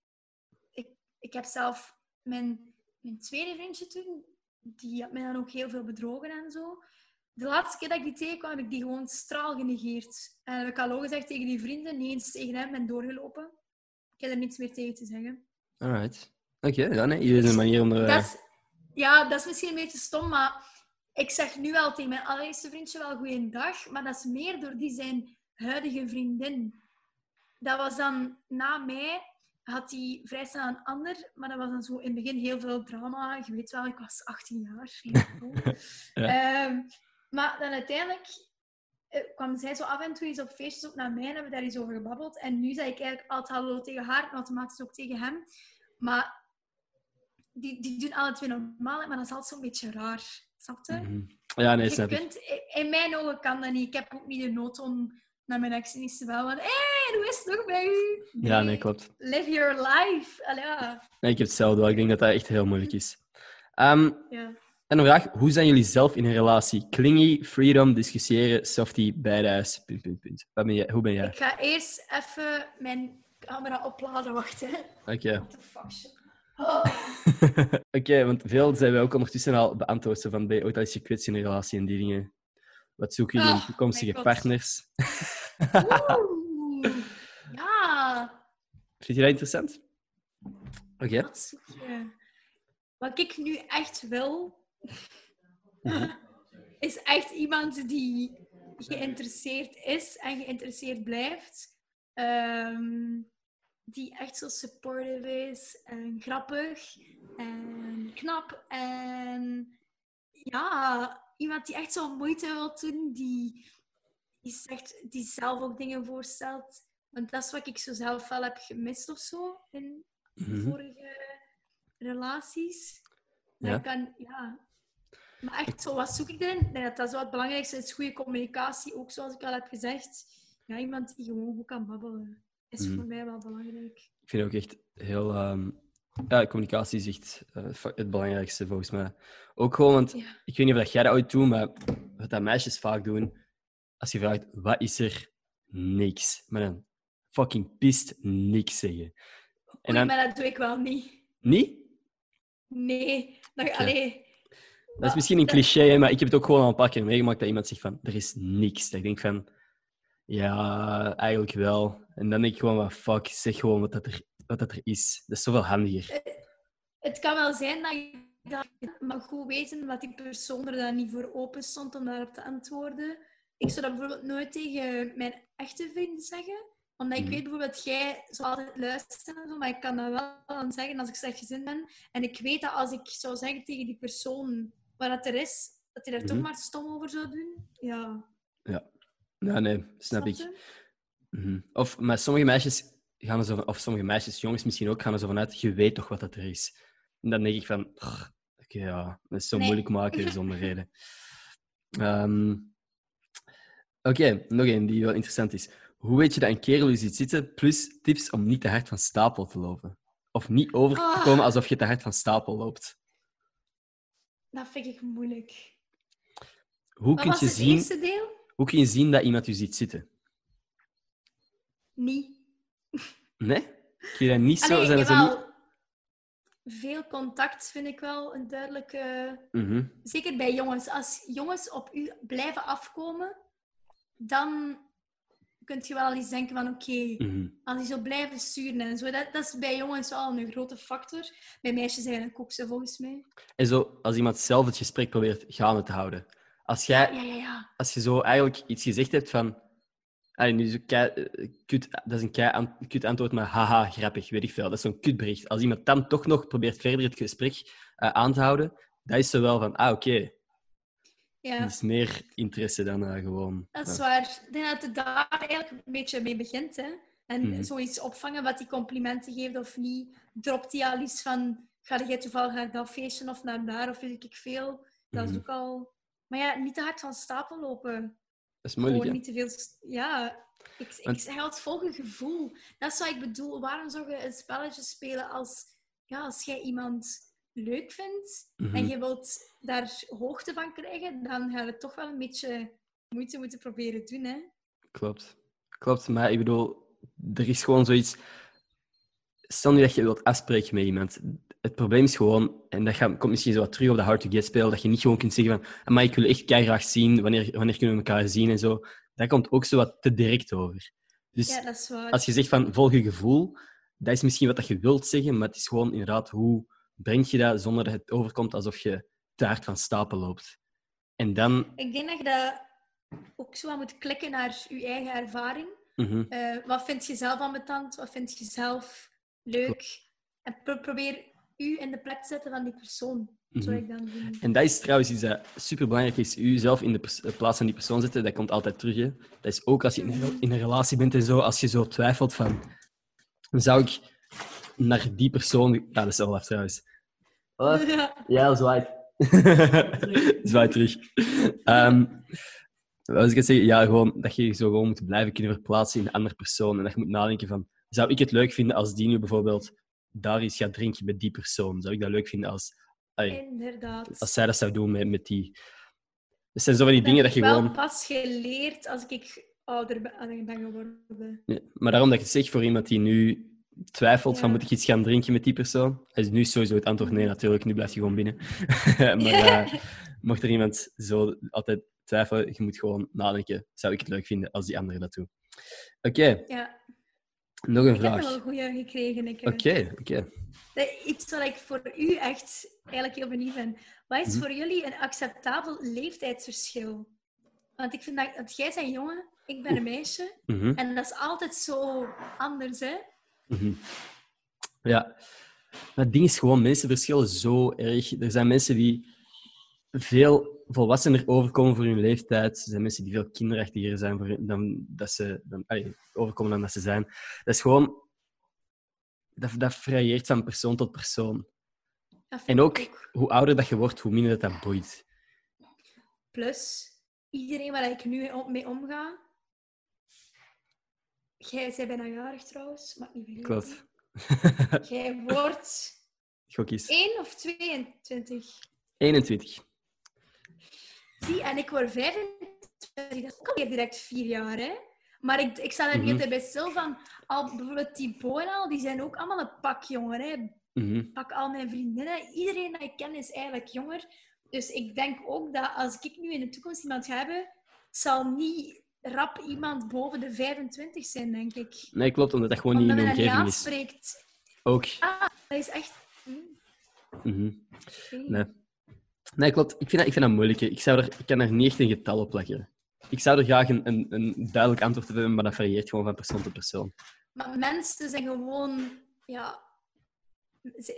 ik, ik heb zelf mijn, mijn tweede vriendje toen die had mij dan ook heel veel bedrogen en zo. De laatste keer dat ik die tegenkwam, heb ik die gewoon straal genegeerd. En heb ik al gezegd tegen die vrienden, niet eens tegen hem, ben doorgelopen. Ik heb er niets meer tegen te zeggen. Alright. Oké, okay, nee, hier is een manier om er... Dat is, ja, dat is misschien een beetje stom, maar ik zeg nu wel tegen mijn allereerste vriendje wel goeiedag, maar dat is meer door die zijn huidige vriendin. Dat was dan na mij had hij vrij snel een ander, maar dat was dan zo in het begin heel veel drama. Je weet wel, ik was 18 jaar. ja. um, maar dan uiteindelijk uh, kwam zij zo af en toe eens op feestjes op naar mij en hebben we daar eens over gebabbeld. En nu zei ik eigenlijk altijd hallo tegen haar en automatisch ook tegen hem. Maar die, die doen alle twee normaal, maar dat is altijd zo'n beetje raar. Snap je? Mm -hmm. Ja, nee, je kunt, In mijn ogen kan dat niet. Ik heb ook niet de nood om naar mijn ex niet te bellen. Hé, hey, hoe is het nog bij u? Ja, nee, klopt. Live your life. Allee, ja. Nee, ik heb hetzelfde wel. Ik denk dat dat echt heel moeilijk is. Um, ja. En een vraag. Hoe zijn jullie zelf in een relatie? Clingy, freedom, discussiëren, softie, badass, punt, punt, punt. Wat ben jij? Hoe ben jij? Ik ga eerst even mijn camera opladen. Oké. Okay. What the fuck? Oké, want veel zijn wij ook ondertussen al beantwoord. Van, ben je ooit al eens gekwetst in een relatie en die dingen? Wat zoeken jullie in Oh, toekomstige partners? Oeh. Ja, Vind je dat interessant? Oké. wat ik nu echt wil, Mhm. is echt iemand die geïnteresseerd is en geïnteresseerd blijft. Ehm, die echt zo supportive is en grappig en knap. En ja, iemand die echt zo moeite wil doen, die, die, zegt, die zelf ook dingen voorstelt. Want dat is wat ik zo zelf wel heb gemist of zo in Mhm. vorige relaties. Ja. kan, ja. Maar echt zo, wat zoek ik erin? Dat dat zo het belangrijkste is, goede communicatie. Ook zoals ik al heb gezegd. Ja, iemand die gewoon goed kan babbelen. Is Mhm. voor mij wel belangrijk. Ik vind ook echt heel... ehm, ja, communicatie is echt eh, het belangrijkste volgens mij. Ook gewoon, want Ja. ik weet niet of dat jij dat ooit doet, maar wat dat meisjes vaak doen, als je vraagt, wat is er? Niks. Maar dan fucking pist niks zeggen. En Oei, dan... maar dat doe ik wel niet. Niet? Nee. Dat, allee, Dat is misschien een cliché, maar ik heb het ook gewoon al een paar keer meegemaakt dat iemand zegt van, er is niks. Dat ik denk van, ja, eigenlijk wel. En dan denk ik gewoon, wat fuck, zeg gewoon wat dat er, wat dat er is. Dat is zoveel handiger. Het kan wel zijn dat je dat maar goed weten wat die persoon er dan niet voor open stond om daarop te antwoorden. Ik zou dat bijvoorbeeld nooit tegen mijn echte vrienden zeggen. Omdat ik Mhm. weet bijvoorbeeld, jij zou altijd luisteren, en zo, maar ik kan dat wel dan zeggen als ik slecht gezind ben. En ik weet dat als ik zou zeggen tegen die persoon wat dat er is, dat hij daar Mhm. toch maar stom over zou doen. Ja, Ja, nee, snap ik. Mhm. Of, maar sommige meisjes gaan er zo van, of sommige meisjes, jongens misschien ook, gaan er zo vanuit, je weet toch wat dat er is. En dan denk ik van, "Ugh, oké, ja, dat is zo Nee. moeilijk maken zonder reden. Ehm, oké, nog één die wel interessant is. Hoe weet je dat een kerel je ziet zitten? Plus tips om niet te hard van stapel te lopen. Of niet over te Ah. komen alsof je te hard van stapel loopt. Dat vind ik moeilijk. Hoe Wat kun, was je het zien, eerste deel? hoe kun je zien dat iemand je ziet zitten? Niet. Nee? Kun je dat niet zo... Allee, zijn zo niet... jawel. Veel contact vind ik wel een duidelijke... Mhm. Zeker bij jongens. Als jongens op u blijven afkomen, dan kunt je wel al eens denken van oké, Mhm. als die zo blijven sturen en zo. Dat, dat is bij jongens wel een grote factor. Bij meisjes eigenlijk ook zo, volgens mij. En zo, als iemand zelf het gesprek probeert gaande te houden. Als, jij, Ja, ja, ja. als je zo eigenlijk iets gezegd hebt van... Allee, nu is een kei, eh, kut, dat is een kei an- kut antwoord, maar haha, grappig, weet ik veel. Dat is zo'n kutbericht. Als iemand dan toch nog probeert verder het gesprek eh, aan te houden, dat is zo wel van, ah, oké, ja. dat is meer interesse dan eh, gewoon... Dat is waar. Ik denk dat het daar eigenlijk een beetje mee begint. Hè? En Mhm. zoiets opvangen wat die complimenten geeft of niet. Dropt die al iets van, ga jij toevallig naar dat feestje of naar daar of weet ik veel. Dat is Mhm. ook al... Maar ja, niet te hard van stapel lopen. Dat is moeilijk, Gewoon niet te veel... Ja, ik, ik Want- zeg altijd gevoel. Dat is wat ik bedoel. Waarom zou je een spelletje spelen als, ja, als jij iemand leuk vindt Mhm. en je wilt daar hoogte van krijgen, dan ga je toch wel een beetje moeite moeten proberen doen, hè? Klopt. Klopt, maar ik bedoel, er is gewoon zoiets... Stel nu dat je wilt afspreken met iemand. Het probleem is gewoon, en dat gaat, komt misschien zo wat terug op de hard to get spel, dat je niet gewoon kunt zeggen van, maar ik wil echt graag zien, wanneer, wanneer kunnen we elkaar zien en zo. Dat komt ook zo wat te direct over. Dus Ja, dat is waar. als je zegt van, volg je gevoel, dat is misschien wat dat je wilt zeggen, maar het is gewoon inderdaad, hoe breng je dat zonder dat het overkomt alsof je te hard van stapel loopt. En dan... Ik denk dat je dat ook zo aan moet klikken naar je eigen ervaring. mhm. Eh, wat vind je zelf ambetant? Wat vind je zelf leuk? En pro- probeer u in de plek te zetten van die persoon. Mhm. ik dan. En dat is trouwens iets dat superbelangrijk is. U zelf in de eh, plaats van die persoon zetten, dat komt altijd terug. Hè. Dat is ook als je in een, in een relatie bent en zo, als je zo twijfelt van... Zou ik naar die persoon... Ja, dat is Olaf trouwens. Olaf? Ja. Ja, zwaait. zwaait terug. Ehm wat was ik het zeggen? Ja, gewoon dat je je zo gewoon moet blijven kunnen verplaatsen in een andere persoon. En dat je moet nadenken van... Zou ik het leuk vinden als die nu bijvoorbeeld daar iets gaat drinken met die persoon? Zou ik dat leuk vinden als... Inderdaad. als zij dat zou doen met, met die. Het zijn zo van die Dat dingen heb dat je ik wel gewoon. pas geleerd als ik ouder ben, geworden. Ja, maar daarom dat ik het zeg voor iemand die nu twijfelt van moet ik iets gaan drinken met die persoon? Dus nu is sowieso het antwoord nee, natuurlijk. Nu blijf je gewoon binnen. maar eh, mocht er iemand zo altijd twijfelen, je moet gewoon nadenken. Zou ik het leuk vinden als die andere dat doen? Oké, Ja, nog een ik heb wel vraag. een goede gekregen. Oké, oké. Iets wat ik voor u echt eigenlijk heel benieuwd ben. Wat is Mhm. voor jullie een acceptabel leeftijdsverschil? Want ik vind dat, dat jij bent jongen, ik ben een meisje. Mhm, En dat is altijd zo anders, hè? Mhm. Ja. Maar het ding is gewoon, mensen verschillen zo erg. Er zijn mensen die veel volwassener overkomen voor hun leeftijd. Er zijn mensen die veel kinderachtiger zijn voor, dan dat ze dan, overkomen dan dat ze zijn. Dat is gewoon... Dat, dat varieert van persoon tot persoon. En ik ook, hoe ouder dat je wordt, hoe minder dat, dat boeit. Plus, iedereen waar ik nu mee omga... Jij bent bijna jarig trouwens, maar niet vergeten. Klopt. Jij wordt Gok eens. 1 of 22. 21. Zie, en ik word 25. Dat is ook alweer direct vier jaar, hè? Maar ik, ik sta er niet Mhm. bij stil van. Al, bijvoorbeeld Thibaut en al, die zijn ook allemaal een pak jonger, hè? Mhm. Pak al mijn vriendinnen. Iedereen dat ik ken is eigenlijk jonger. Dus ik denk ook dat als ik nu in de toekomst iemand ga hebben, zal niet rap iemand boven de 25 zijn, denk ik. Nee, klopt, omdat dat gewoon niet in de omgeving is. aanspreekt. Ook. Ah, dat is echt... hm, Mhm. Nee. Nee, klopt. Ik vind dat, ik vind dat moeilijk. hè. Ik, zou er, ik kan er niet echt een getal op plakken. Ik zou er graag een, een, een duidelijk antwoord op hebben, maar dat varieert gewoon van persoon tot persoon. Maar mensen zijn gewoon ja,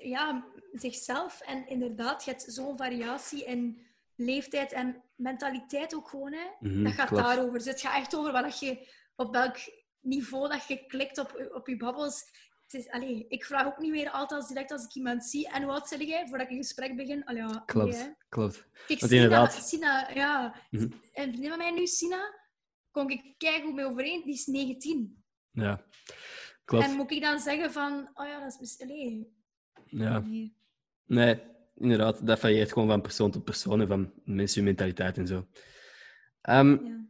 ja, zichzelf. En inderdaad, je hebt zo'n variatie in leeftijd en mentaliteit ook gewoon. Hè. Mhm, dat gaat klopt. daarover. Dus het gaat echt over wat dat je, op welk niveau dat je klikt op, op je babbels. Het is, allee, ik vraag ook niet meer altijd als direct als ik iemand zie. En hoe oud zeg jij? Voordat ik een gesprek begin. Allee, ja, Klopt, nee, klopt. Kijk, Sina, inderdaad- Sina, ja. Mhm. Een vriendin van mij nu, Sina, kom ik kijken hoe mee overeen. Die is 19. Ja, klopt. En moet ik dan zeggen van, oh ja, dat is. Allee, Ja. nee. Nee, inderdaad. Dat varieert gewoon van persoon tot persoon en van mensen hun mentaliteit en zo. Ehm, Ja.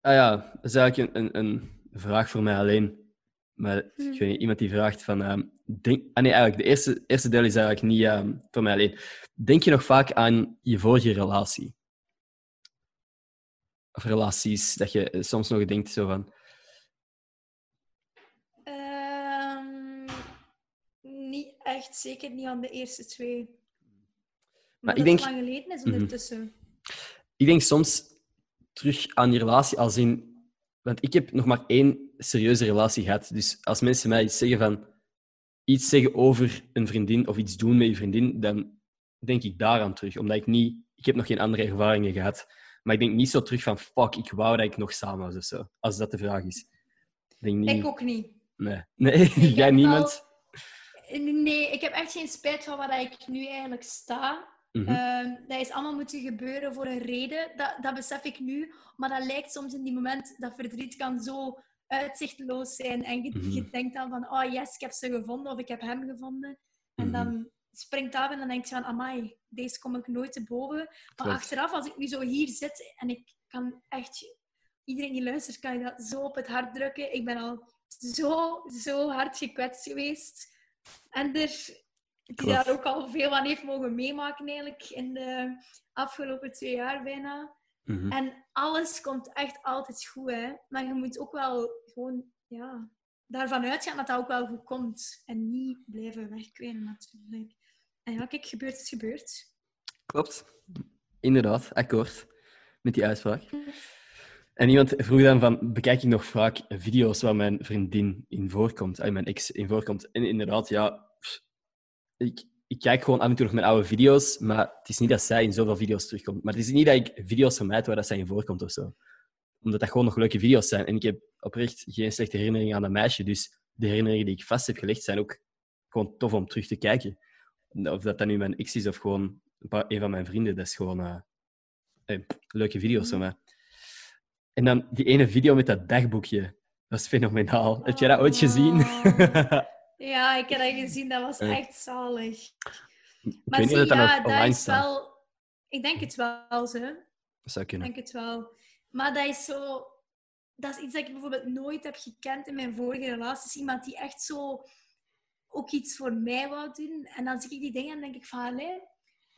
ah ja, dat is eigenlijk een, een, een vraag voor mij alleen. Maar Hm. ik weet niet, iemand die vraagt van... ehm, denk, ah nee, eigenlijk, de eerste, eerste deel is eigenlijk niet ehm, voor mij alleen. Denk je nog vaak aan je vorige relatie? Of relaties, dat je eh, soms nog denkt zo van... Ehm, niet echt, zeker niet aan de eerste twee. Maar ik denk- lang geleden is Mhm. ondertussen. Ik denk soms terug aan die relatie als in... Want ik heb nog maar één serieuze relatie gehad. Dus als mensen mij iets zeggen van... Iets zeggen over een vriendin of iets doen met je vriendin, dan denk ik daaraan terug. Omdat ik niet... Ik heb nog geen andere ervaringen gehad. Maar ik denk niet zo terug van... Fuck, ik wou dat ik nog samen was of zo. Als dat de vraag is. Ik denk niet... Ik ook niet. Nee. Nee, jij niemand? Nee, ik heb echt geen spijt van waar ik nu eigenlijk sta. Mhm. Ehm, dat is allemaal moeten gebeuren voor een reden. Dat, dat besef ik nu. Maar dat lijkt soms in die moment, dat verdriet kan zo uitzichtloos zijn. En je, Mhm. je denkt dan van, oh yes, ik heb ze gevonden of ik heb hem gevonden. En Mhm. dan springt af en dan denk je van, amai, deze kom ik nooit te boven. Maar Klopt. achteraf, als ik nu zo hier zit en ik kan echt... Iedereen die luistert, kan je dat zo op het hart drukken. Ik ben al zo, zo hard gekwetst geweest. En er, die daar ook al veel van heeft mogen meemaken eigenlijk in de afgelopen twee jaar bijna. Mhm. En alles komt echt altijd goed, hè. Maar je moet ook wel gewoon, ja, daarvan uitgaan dat dat ook wel goed komt. En niet blijven wegkwijnen natuurlijk. En ja, kijk, gebeurt is gebeurd. Klopt. Inderdaad, akkoord met die uitspraak. En iemand vroeg dan van, bekijk ik nog vaak video's waar mijn vriendin in voorkomt, mijn ex in voorkomt? En inderdaad, ja, ik, ik kijk gewoon af en toe nog mijn oude video's, maar het is niet dat zij in zoveel video's terugkomt. Maar het is niet dat ik video's vermijd waar dat zij in voorkomt of zo. Omdat dat gewoon nog leuke video's zijn. En ik heb oprecht geen slechte herinneringen aan dat meisje, dus de herinneringen die ik vast heb gelegd zijn ook gewoon tof om terug te kijken. Of dat dan nu mijn ex is of gewoon een, paar, een van mijn vrienden, dat is gewoon eh, eh, leuke video's van mij. En dan die ene video met dat dagboekje. Dat is fenomenaal. Heb jij dat ooit gezien? Oh. Ja, ik heb dat gezien. Dat was echt zalig. ik Maar weet niet zie, of dat ja, nog dat online is staat. wel... Ik denk het wel, ze. Dat zou Ik kunnen. denk het wel. Maar dat is zo... dat is iets dat ik bijvoorbeeld nooit heb gekend in mijn vorige relaties. Iemand die echt zo ook iets voor mij wou doen. En dan zie ik die dingen en denk ik van, allee,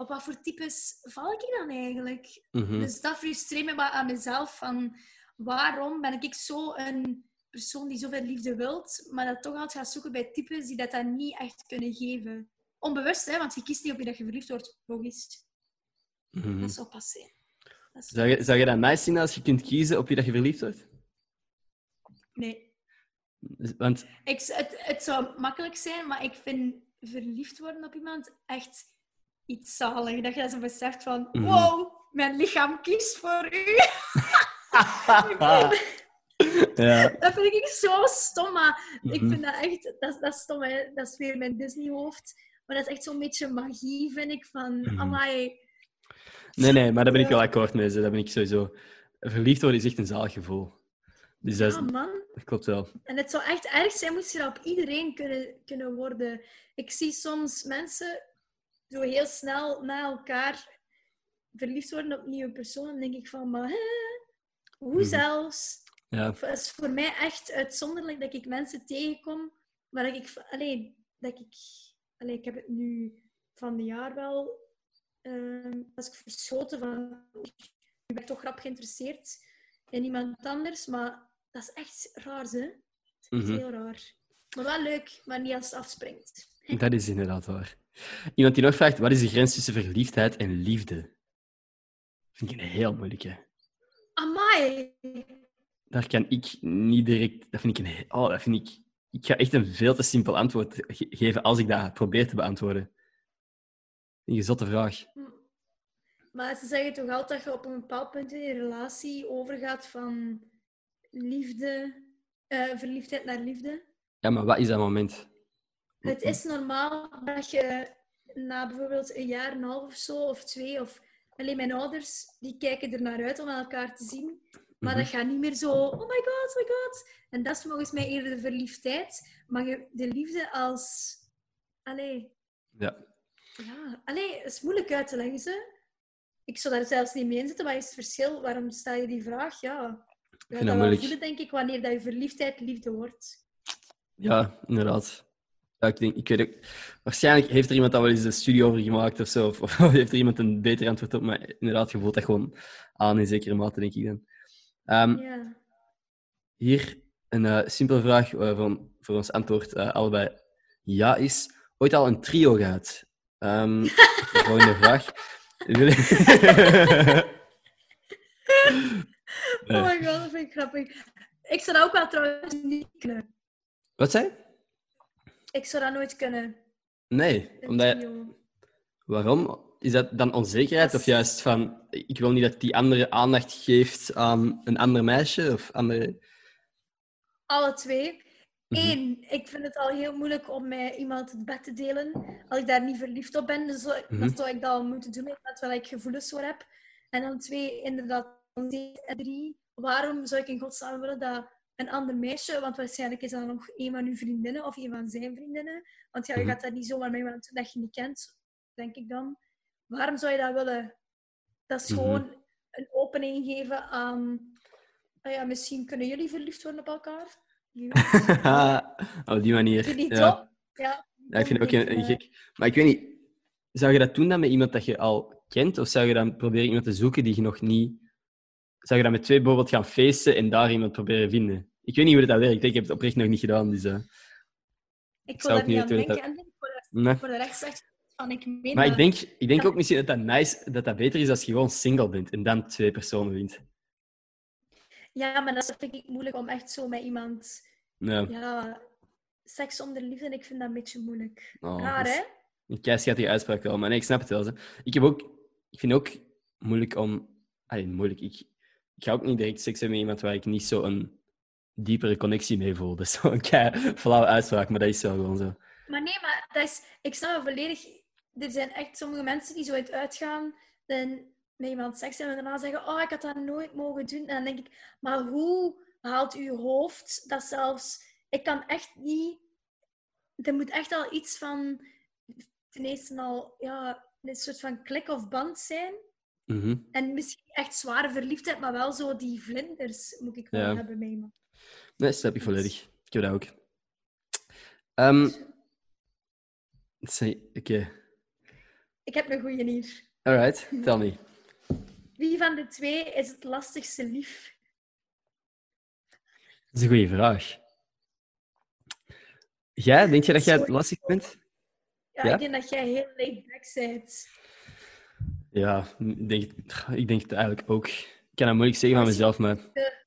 op wat voor types val ik dan eigenlijk? Mhm. Dus dat frustreert me aan mezelf. Van, waarom ben ik zo een persoon die zoveel liefde wilt, maar dat toch altijd gaat zoeken bij types die dat dan niet echt kunnen geven? Onbewust, hè, want je kiest niet op wie dat je verliefd wordt, logisch. Mhm. Dat. Dat is- Zou, je, zou je dat nice vinden als je kunt kiezen op wie dat je verliefd wordt? Nee. Dus- Want Ik, het, het zou makkelijk zijn, maar ik vind verliefd worden op iemand echt iets zalig. Dat je dat zo beseft van, Mhm. wow, mijn lichaam kiest voor u. ja. Dat vind ik zo stom, maar ik Mhm. vind dat echt, dat, dat is stom, hè. dat is weer mijn Disney-hoofd. Maar dat is echt zo'n beetje magie, vind ik, van, amai. Nee, nee, maar daar ben ik wel akkoord mee. Daar ben ik sowieso... Verliefd worden is echt een zalig gevoel. Dus dat, is- Ja, man. dat klopt wel. En het zou echt erg zijn moest je dat op iedereen kunnen, kunnen worden. Ik zie soms mensen zo heel snel na elkaar verliefd worden op nieuwe personen. Denk ik van, maar hè? hoe Mhm. zelfs? Ja. Het is voor mij echt uitzonderlijk dat ik mensen tegenkom waar ik... Alleen, dat ik... Allee, ik heb het nu van de jaar wel... ehm als ik verschoten van... Ik ben toch grap geïnteresseerd in iemand anders, maar dat is echt raar, hè? Dat is Mhm. heel raar. Maar wel leuk, maar niet als het afspringt. Dat is inderdaad waar. Iemand die nog vraagt, wat is de grens tussen verliefdheid en liefde? Vind ik een heel moeilijke. Amai! Daar kan ik niet direct... Dat vind ik een... Oh, dat vind ik... Ik ga echt een veel te simpel antwoord ge- geven als ik dat probeer te beantwoorden. Een gezotte vraag. Maar ze zeggen toch altijd dat je op een bepaald punt in je relatie overgaat van liefde, eh, verliefdheid naar liefde. Ja, maar wat is dat moment? Het is normaal dat je na bijvoorbeeld een jaar en een half of zo, of twee, of alleen mijn ouders, die kijken er naar uit om elkaar te zien. Maar Mhm. dat gaat niet meer zo, oh my god, oh my god. En dat is volgens mij eerder de verliefdheid. Maar je- de liefde als... Allee, Ja. ja, allee, het is moeilijk uit te leggen, ze. Ik zou daar zelfs niet mee in zitten. Wat is het verschil? Waarom stel je die vraag? Ja, je gaat dat moeilijk. voelen, denk ik, wanneer dat je verliefdheid liefde wordt. Ja, inderdaad. Ik denk, ik weet ook, waarschijnlijk heeft er iemand daar wel eens een studie over gemaakt of zo. Of, of heeft er iemand een beter antwoord op. Maar inderdaad, je voelt dat gewoon aan in zekere mate, denk ik dan. Ehm, Ja. Hier een eh, simpele vraag eh, van, voor ons antwoord eh, allebei ja is. Ooit al een trio gehad? De volgende vraag. Oh my god, dat vind ik grappig. Ik zou ook wel trouwens niet kunnen. Wat zei je? Ik zou dat nooit kunnen. Nee, omdat je- waarom? Is dat dan onzekerheid Dat of is- juist van ik wil niet dat die andere aandacht geeft aan een ander meisje of andere... Alle twee. Mhm. Eén, ik vind het al heel moeilijk om met iemand het bed te delen. Als ik daar niet verliefd op ben, dus dan Mhm. zou ik dat al moeten doen, terwijl ik gevoelens voor heb. En dan twee, inderdaad, en drie. Waarom zou ik in godsnaam willen dat een ander meisje, want waarschijnlijk is dat nog een van uw vriendinnen of een van zijn vriendinnen, want ja, je Mhm. gaat dat niet zomaar met iemand doen dat je niet kent, denk ik dan. Waarom zou je dat willen? Dat is Mhm. gewoon een opening geven aan... ah ja, misschien kunnen jullie verliefd worden op elkaar. Op die manier. Vind je niet ja. top? Ja. Ja, ik vind het ook een, een eh, gek. Maar ik weet niet, zou je dat doen dan met iemand dat je al kent? Of zou je dan proberen iemand te zoeken die je nog niet. Zou je dan met twee bijvoorbeeld gaan feesten en daar iemand proberen vinden? Ik weet niet hoe dat werkt. Ik heb het oprecht nog niet gedaan. Dus, eh, Ik wil ook daar niet aan. En voor de, nee. voor de van ik meen Maar ik dat. denk, ik denk ook misschien dat dat, nice, dat dat beter is als je gewoon single bent en dan twee personen wint. Ja, maar dat vind ik moeilijk om echt zo met iemand... Ja. Ja, seks zonder liefde, ik vind dat een beetje moeilijk. Oh, Raar, dat is hè? Een keischattige uitspraak wel, maar nee, ik snap het wel. Ik, heb ook, ik vind het ook moeilijk om... Allee, moeilijk. Ik, ik ga ook niet direct seks hebben met iemand waar ik niet zo een diepere connectie mee voel. Dat is zo'n kei flauwe uitspraak, maar dat is wel gewoon zo. Maar nee, maar dat is, ik snap het volledig. Er zijn echt sommige mensen die zo uit uitgaan en met iemand seks hebben en daarna zeggen: Oh, ik had dat nooit mogen doen. En dan denk ik: Maar hoe haalt uw hoofd dat zelfs. Ik kan echt niet. Er moet echt al iets van. Ten eerste al ja, een soort van klik of band zijn. Mhm. En misschien echt zware verliefdheid, maar wel zo die vlinders moet ik wel Ja. hebben bij me. Nee, snap ik volledig. Ik heb dat ook. Ehm, zeg- Oké. Ik heb een goeie hier. Alright, tell me. Wie van de twee is het lastigste lief? Dat is een goede vraag. Jij, denk je dat jij het lastig bent? Ja, Ja? ik denk dat jij heel laid back bent. Ja, ik denk, ik denk het eigenlijk ook. Ik kan dat moeilijk zeggen van je- mezelf, maar... de-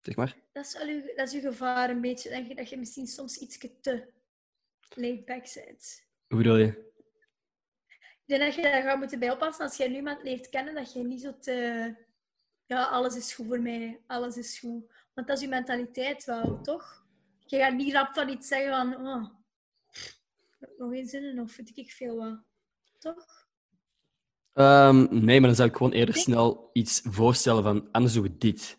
Zeg maar. Dat is, wel uw, dat is uw gevaar een beetje. Denk je dat je misschien soms iets te laid back bent. Hoe bedoel je? Ik denk dat je daar gaat moeten bij oppassen als jij nu iemand leert kennen, dat je niet zo te... Ja, alles is goed voor mij. Alles is goed. Want dat is je mentaliteit wel, toch? Je gaat niet rap van iets zeggen van... Oh, nog geen zin in of weet ik veel wat. Toch? Ehm, nee, maar dan zou ik gewoon eerder snel iets voorstellen van anders doen we dit.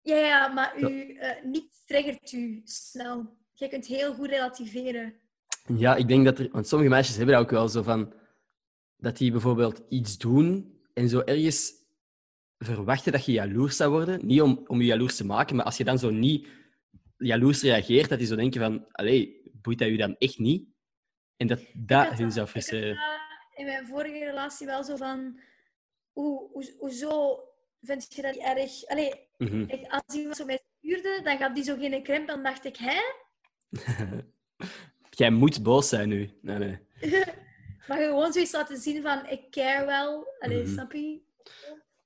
Ja, ja maar u, eh, niet triggert u snel. Je kunt heel goed relativeren. Ja, ik denk dat er... Want sommige meisjes hebben dat ook wel zo van... Dat die bijvoorbeeld iets doen en zo ergens verwachten dat je jaloers zou worden. Niet om, om je jaloers te maken, maar als je dan zo niet jaloers reageert, dat die zo denken van... Allee, boeit dat u dan echt niet? En dat dat had hun dat- zou frustreren. In mijn vorige relatie wel zo van... Hoe, hoe, hoezo vind je dat niet erg? Allee, Mhm. ik, als iemand zo mij stuurde, dan gaf die zo geen krimp. Dan dacht ik, hè? Jij moet boos zijn nu. Nee, nee. Maar gewoon zoiets laten zien van, ik care wel. Allee, Mhm. snap je?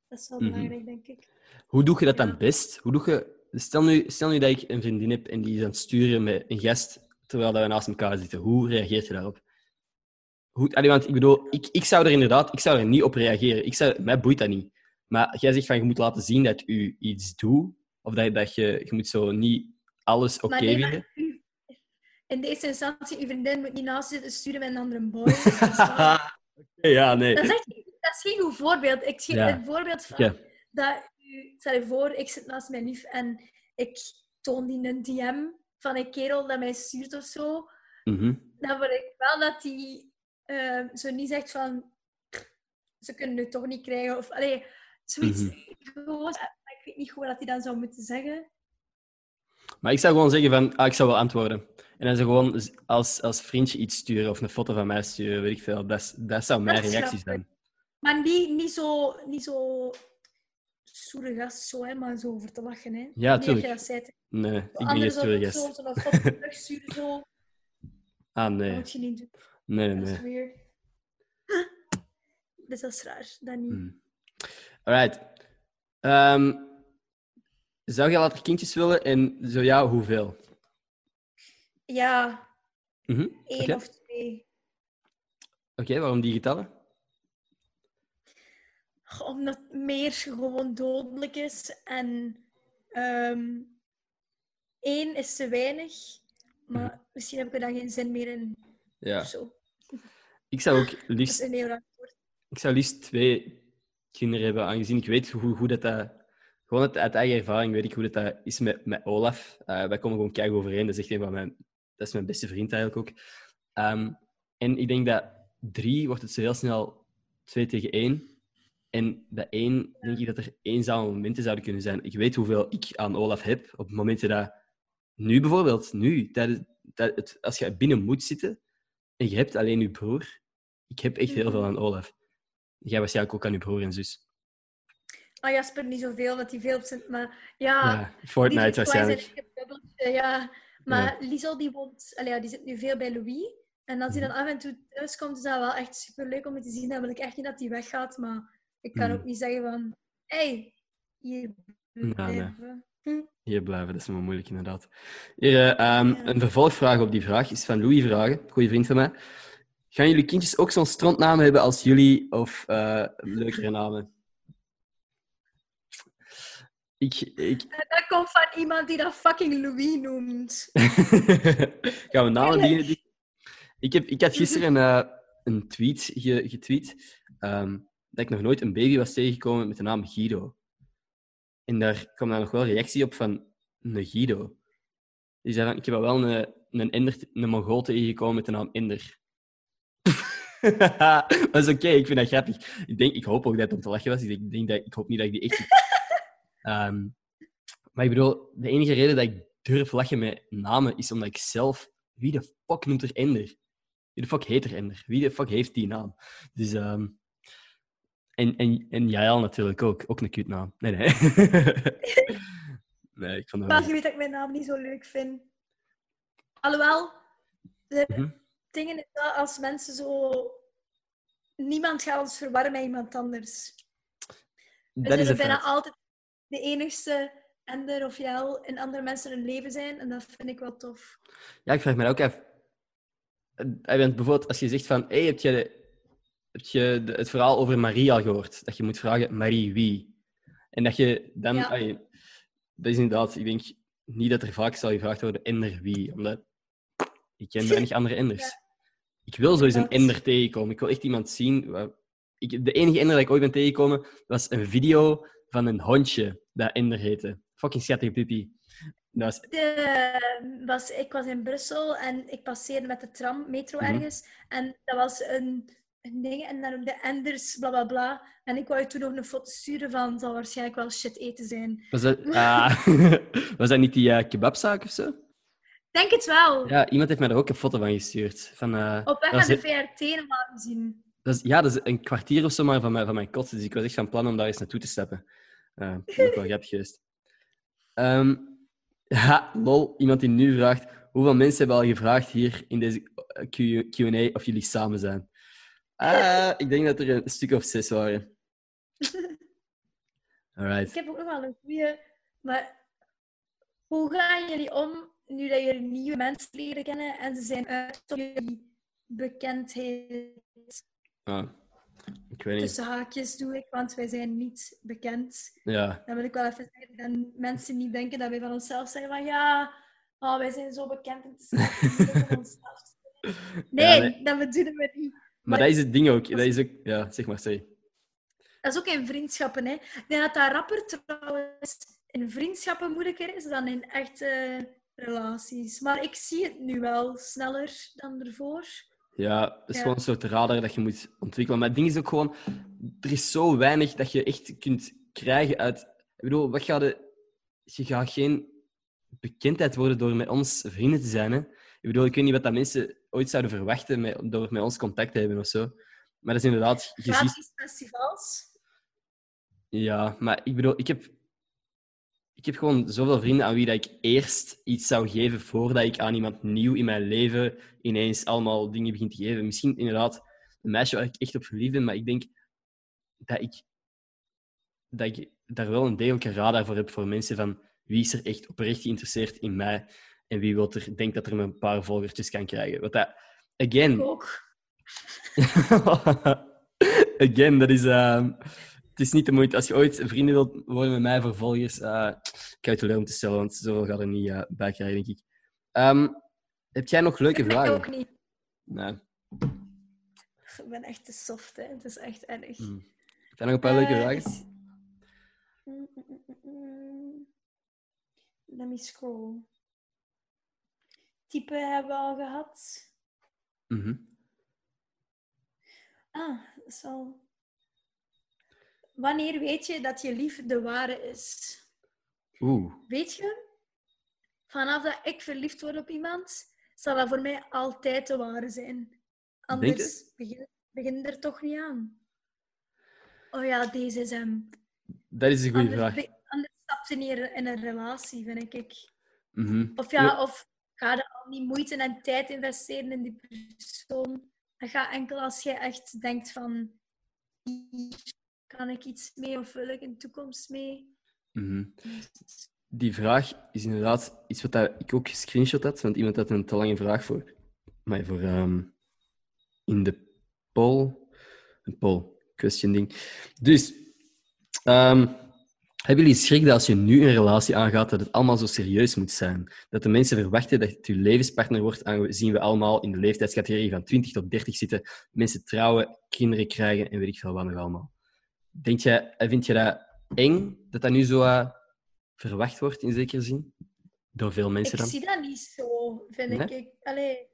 Dat is wel Mhm. belangrijk, denk ik. Hoe doe je dat dan best? Hoe doe je... stel, nu, stel nu dat ik een vriendin heb en die is aan het sturen met een gast terwijl dat we naast elkaar zitten. Hoe reageert je daarop? Hoe, allee, want ik bedoel, ik, ik zou er inderdaad ik zou er niet op reageren. Ik zou, mij boeit dat niet. Maar jij zegt van je moet laten zien dat u iets doet. Of dat, dat je, je moet zo niet alles oké maar vinden. u- in deze instantie, uw vriendin moet niet naast je zitten sturen met een andere boy. Wel- ja, nee. Dat is, echt, dat is geen goed voorbeeld. Ik geef Ja. een voorbeeld van dat u, stel je voor, ik zit naast mijn lief en ik toon die een DM van een kerel dat mij stuurt of zo. Mhm. Dan wil ik wel dat die eh, zo niet zegt van ze kunnen het toch niet krijgen. Of allee, zoiets. Gewoon, ik weet niet goed wat hij dan zou moeten zeggen. Maar ik zou gewoon zeggen van, ah, ik zou wel antwoorden. En dan zou gewoon als, als vriendje iets sturen of een foto van mij sturen, weet ik veel. Dat, dat zou mijn Dat ik. zijn. Maar niet, niet zo, niet zo stoere gast, zo, hè, maar zo over te lachen. Hè. Ja, tuurlijk. dat zei. hè. Nee, ik ben geen stoere gast. zo zo'n foto terugsturen, zo. Ah, Dat nee. moet je niet doen. Nee, nee, is weird. Dus dat is raar. Dat niet. Hmm. Alright. Ehm, zou je later kindjes willen en zo ja, hoeveel? Ja, Mhm. één Oké, of twee. Oké, waarom die getallen? Omdat meer gewoon dodelijk is. En ehm één is te weinig. Maar misschien heb ik er dan geen zin meer in. Ja. Zo. Ik zou ook Dat is liefst, een heel ik zou liefst twee kinderen hebben, aangezien ik weet hoe, hoe dat, dat... Gewoon uit, uit eigen ervaring weet ik hoe dat, dat is met, met Olaf. Eh, wij komen gewoon kijken overeen. Dat is echt een van mijn... Dat is mijn beste vriend eigenlijk ook. Ehm, en ik denk dat drie wordt het zo heel snel twee tegen één. En bij één denk ik dat er eenzame momenten zouden kunnen zijn. Ik weet hoeveel ik aan Olaf heb op momenten dat... Nu bijvoorbeeld, nu, tijdens, tijdens als je binnen moet zitten en je hebt alleen je broer. Ik heb echt heel veel aan Olaf. Jij waarschijnlijk ook aan je broer en zus. Ah, Jasper niet zoveel, dat hij veel op zijn... Maar ja, Ja, Fortnite waarschijnlijk. ja. Maar Liesel die woont... Allee, die zit nu veel bij Louis. En als hij Mhm. dan af en toe thuis komt, is dat wel echt super leuk om te zien. Dan wil ik echt niet dat hij weggaat. Maar ik kan Mhm. ook niet zeggen van... hey, hier blijven. Hier blijven, dat is wel moeilijk inderdaad. Hier, eh, ehm. Een vervolgvraag op die vraag is van Louis Vragen, goede vriend van mij. Gaan jullie kindjes ook zo'n strontnaam hebben als jullie of eh, leukere namen? Ik, ik... En dat komt van iemand die dat fucking Louis noemt. Gaan we namen die- Ik, heb, ik had gisteren eh, een tweet ge- getweet ehm, dat ik nog nooit een baby was tegengekomen met de naam Guido. En daar kwam dan nog wel reactie op van een Guido. Die zei van, ik heb wel een, een, Ender, een Mongool tegengekomen met de naam Ender. dat is oké, ik vind dat grappig. Ik, denk, ik hoop ook dat het om te lachen was. Ik, denk dat, ik hoop niet dat ik die echt... Ehm, maar ik bedoel, de enige reden dat ik durf lachen met namen is omdat ik zelf... Wie de fuck noemt er Ender? Wie de fuck heet er Ender? Wie de fuck heeft die naam? Dus... ehm en, en, en Jael natuurlijk ook. Ook een cute naam. Nee, nee. nee, ik vond Maar wel... je weet dat ik mijn naam niet zo leuk vind. Alhoewel, de Mhm. dingen is dat als mensen zo... Niemand gaat ons verwarren met iemand anders. We Dat is zullen een bijna feit. altijd de enigste Ender of Jel in andere mensen hun leven zijn. En dat vind ik wel tof. Ja, ik vraag me ook af. Eh, bijvoorbeeld, als je zegt van, hey, heb je, heb je de- het verhaal over Marie al gehoord? Dat je moet vragen, Marie wie? En dat je dan... Ja. dat is inderdaad, ik denk niet dat er vaak zal gevraagd worden, Ender wie? Omdat ik ken weinig andere Enders. Ik wil zo eens een. Ender tegenkomen. Ik wil echt iemand zien. Ik, de enige Ender dat ik ooit ben tegengekomen, was een video van een hondje dat Ender heette. Fucking schattige pipi. Dat was De, was, ik was in Brussel en ik passeerde met de tram, metro Mhm. ergens. En dat was een, een ding en dan ook de Enders, bla bla bla. En ik wou je toen nog een foto sturen van, zal waarschijnlijk wel shit eten zijn. Was dat, ah, was dat niet die eh, kebabzaak of zo? Denk het wel. Ja, iemand heeft mij daar ook een foto van gestuurd. Van, eh, Op weg naar de VRT normaal gezien. dat is, ja, dat is een kwartier of zo maar van mijn, van mijn kot. Dus ik was echt van plan om daar eens naartoe te stappen. Eh, dat is ook wel grappig geweest. Ja, lol. Iemand die nu vraagt... Hoeveel mensen hebben al gevraagd hier in deze Q&A of jullie samen zijn? Ah, ik denk dat er een stuk of zes waren. Alright. Ik heb ook nog wel een goede. Maar hoe gaan jullie om nu dat jullie nieuwe mensen leren kennen en ze zijn uit op jullie bekendheid? Ah, ik weet niet. Tussen haakjes doe ik, want wij zijn niet bekend. Ja. Dan wil ik wel even zeggen dat mensen niet denken dat wij van onszelf zeggen van ja, oh, wij zijn zo bekend en moeten van onszelf. Nee, nee. dat bedoelen we niet. Maar Maar- dat is het ding ook. Dat is ook... Ja, zeg maar, sorry. Dat is ook in vriendschappen. Hè. Ik denk dat dat rapper trouwens in vriendschappen moeilijker is dan in echte relaties. Maar ik zie het nu wel sneller dan ervoor. Ja, het is Ja. gewoon een soort radar dat je moet ontwikkelen. Maar het ding is ook gewoon, er is zo weinig dat je echt kunt krijgen uit... Ik bedoel, wat ga je... Je gaat geen bekendheid worden door met ons vrienden te zijn. Hè? Ik bedoel, ik weet niet wat dat mensen ooit zouden verwachten met, door met ons contact te hebben of zo. Maar dat is inderdaad... Ziet, Gratis festivals. ja, maar ik bedoel, ik heb, ik heb gewoon zoveel vrienden aan wie dat ik eerst iets zou geven voordat ik aan iemand nieuw in mijn leven ineens allemaal dingen begin te geven. Misschien inderdaad een meisje waar ik echt op verliefd ben, maar ik denk dat ik, dat ik daar wel een degelijke radar voor heb voor mensen van wie is er echt oprecht geïnteresseerd in mij en wie wil er, denkt dat er een paar volgertjes kan krijgen. Wat dat, again, Ik ook. Again, dat is, ehm, het is niet de moeite. Als je ooit vrienden wilt worden met mij voor volgers, eh ik ga je teleur om te stellen, want zoveel gaat er niet eh, bij krijgen, denk ik. Ehm, heb jij nog leuke Ik vragen? ook niet. Nee. Ik ben echt te soft, hè. Het is echt erg. Hm. Heb jij nog een paar leuke Eh, vragen? mm, mm, mm. Let me scroll. Type hebben we al gehad. Mhm. Ah, zo. Wanneer weet je dat je lief de ware is? Oeh. Weet je? Vanaf dat ik verliefd word op iemand, zal dat voor mij altijd de ware zijn. Anders begin, begin er toch niet aan. Oh ja, deze is hem. Dat is een goede vraag. anders stap je niet in een relatie, vind ik. Mhm. Of ja, of ga je al niet moeite en tijd investeren in die persoon. Dat gaat enkel als je echt denkt van... Hier kan ik iets mee of wil ik in de toekomst mee? Mhm. Die vraag is inderdaad iets wat ik ook gescreenshot had, want iemand had een te lange vraag voor. Maar voor ehm, in de poll. Een poll, question ding. Dus, ehm, hebben jullie schrik dat als je nu een relatie aangaat, dat het allemaal zo serieus moet zijn? Dat de mensen verwachten dat het je levenspartner wordt, aangezien we allemaal in de leeftijdscategorie van 20 tot 30 zitten, mensen trouwen, kinderen krijgen en weet ik veel wat nog allemaal. Denk jij, vind je dat eng, dat dat nu zo eh, verwacht wordt, in zekere zin? Door veel mensen Ik dan? zie dat niet zo, vind Nee? ik. ik. Allee,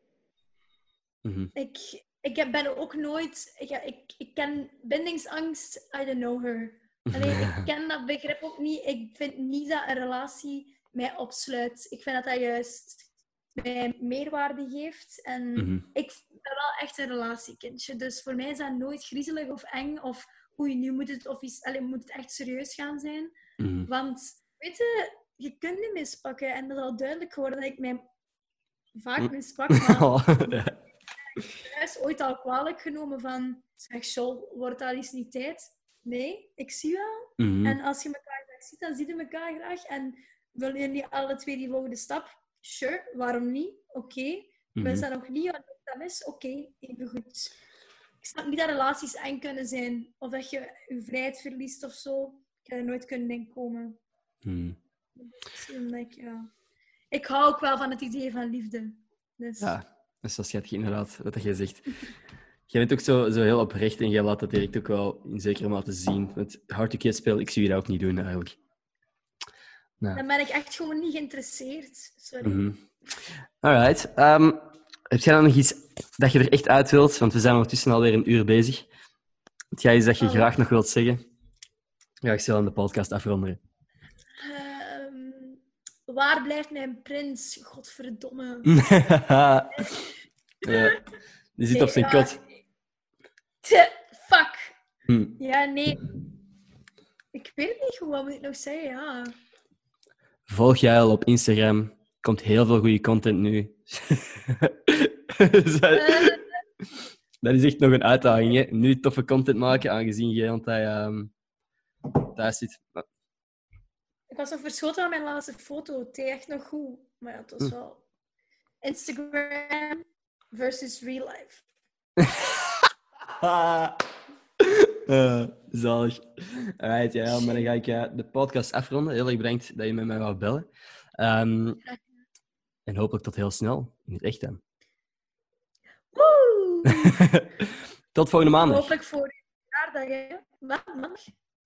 Mhm. ik, ik ben ook nooit... Ik, ik, ik ken bindingsangst, I don't know her. Ik ken dat begrip ook niet. Ik vind niet dat een relatie mij opsluit. Ik vind dat dat juist mij meerwaarde geeft. En Mhm. ik ben wel echt een relatiekindje. Dus voor mij is dat nooit griezelig of eng. Of oei, nu moet het, of is, allee, moet het echt serieus gaan zijn. Mhm. Want, weet je, je kunt niet mispakken. En dat is al duidelijk geworden dat ik mij vaak Hm. mispak. Maar Oh, ja. hij is ooit al kwalijk genomen van... Zeg, Sol, wordt dat eens niet tijd? Nee, ik zie wel. Mhm. En als je elkaar graag ziet, dan zie je elkaar graag. En willen jullie alle twee die volgende stap? Sure, waarom niet? Oké. We zijn nog niet wat dat is? Oké, even goed. Ik snap niet dat relaties eng kunnen zijn. Of dat je je vrijheid verliest of zo. Ik ga er nooit kunnen in komen. Mhm. Ik, ja. ik hou ook wel van het idee van liefde. Dus, Ja, dat is zo schattig inderdaad, wat jij zegt. Jij bent ook zo, zo heel oprecht en jij laat dat direct ook wel in zekere mate zien. Het hard to spel, ik zie je dat ook niet doen eigenlijk. Nou. Dan ben ik echt gewoon niet geïnteresseerd. Sorry. Mhm. Alright. Ehm, heb jij dan nog iets dat je er echt uit wilt? Want we zijn ondertussen alweer een uur bezig. Heb jij iets dat je Oh. graag nog wilt zeggen? Ja, ik zal aan de podcast afronden. Ehm, waar blijft mijn prins? Godverdomme. ja, die zit Nee, op zijn ja. kot. Fuck. Hm. Ja, nee. Ik weet niet goed. Wat moet ik nog zeggen? Ja. Volg jij al op Instagram. Komt heel veel goede content nu. Dat- Eh, dat is echt nog een uitdaging. Hè? Nu toffe content maken, aangezien jij want hij ehm, thuis zit. ik was nog verschoten aan mijn laatste foto. Het deed echt nog goed. Maar ja, het was Hm. wel... Instagram versus real life. Eh, zalig. Alright, ja, maar dan ga ik de podcast afronden. Heel erg bedankt dat je met mij wou bellen. Ehm, en hopelijk tot heel snel. In het echt dan. Tot volgende maandag. Hopelijk voor je verjaardag, hè. Maandag?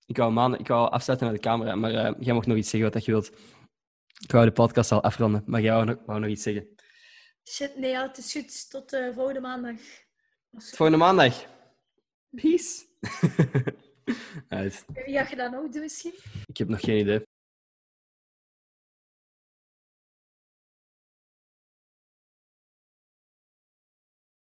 Ik wou, maandag, ik wou afsluiten naar de camera, maar eh, jij mag nog iets zeggen wat je wilt. Ik wou de podcast al afronden, maar jij wou nog, wou nog iets zeggen. Shit, nee, het is goed. Tot eh, volgende maandag. Tot volgende maandag. Peace. Wie ga je dat nog doen misschien? Ik heb nog geen idee.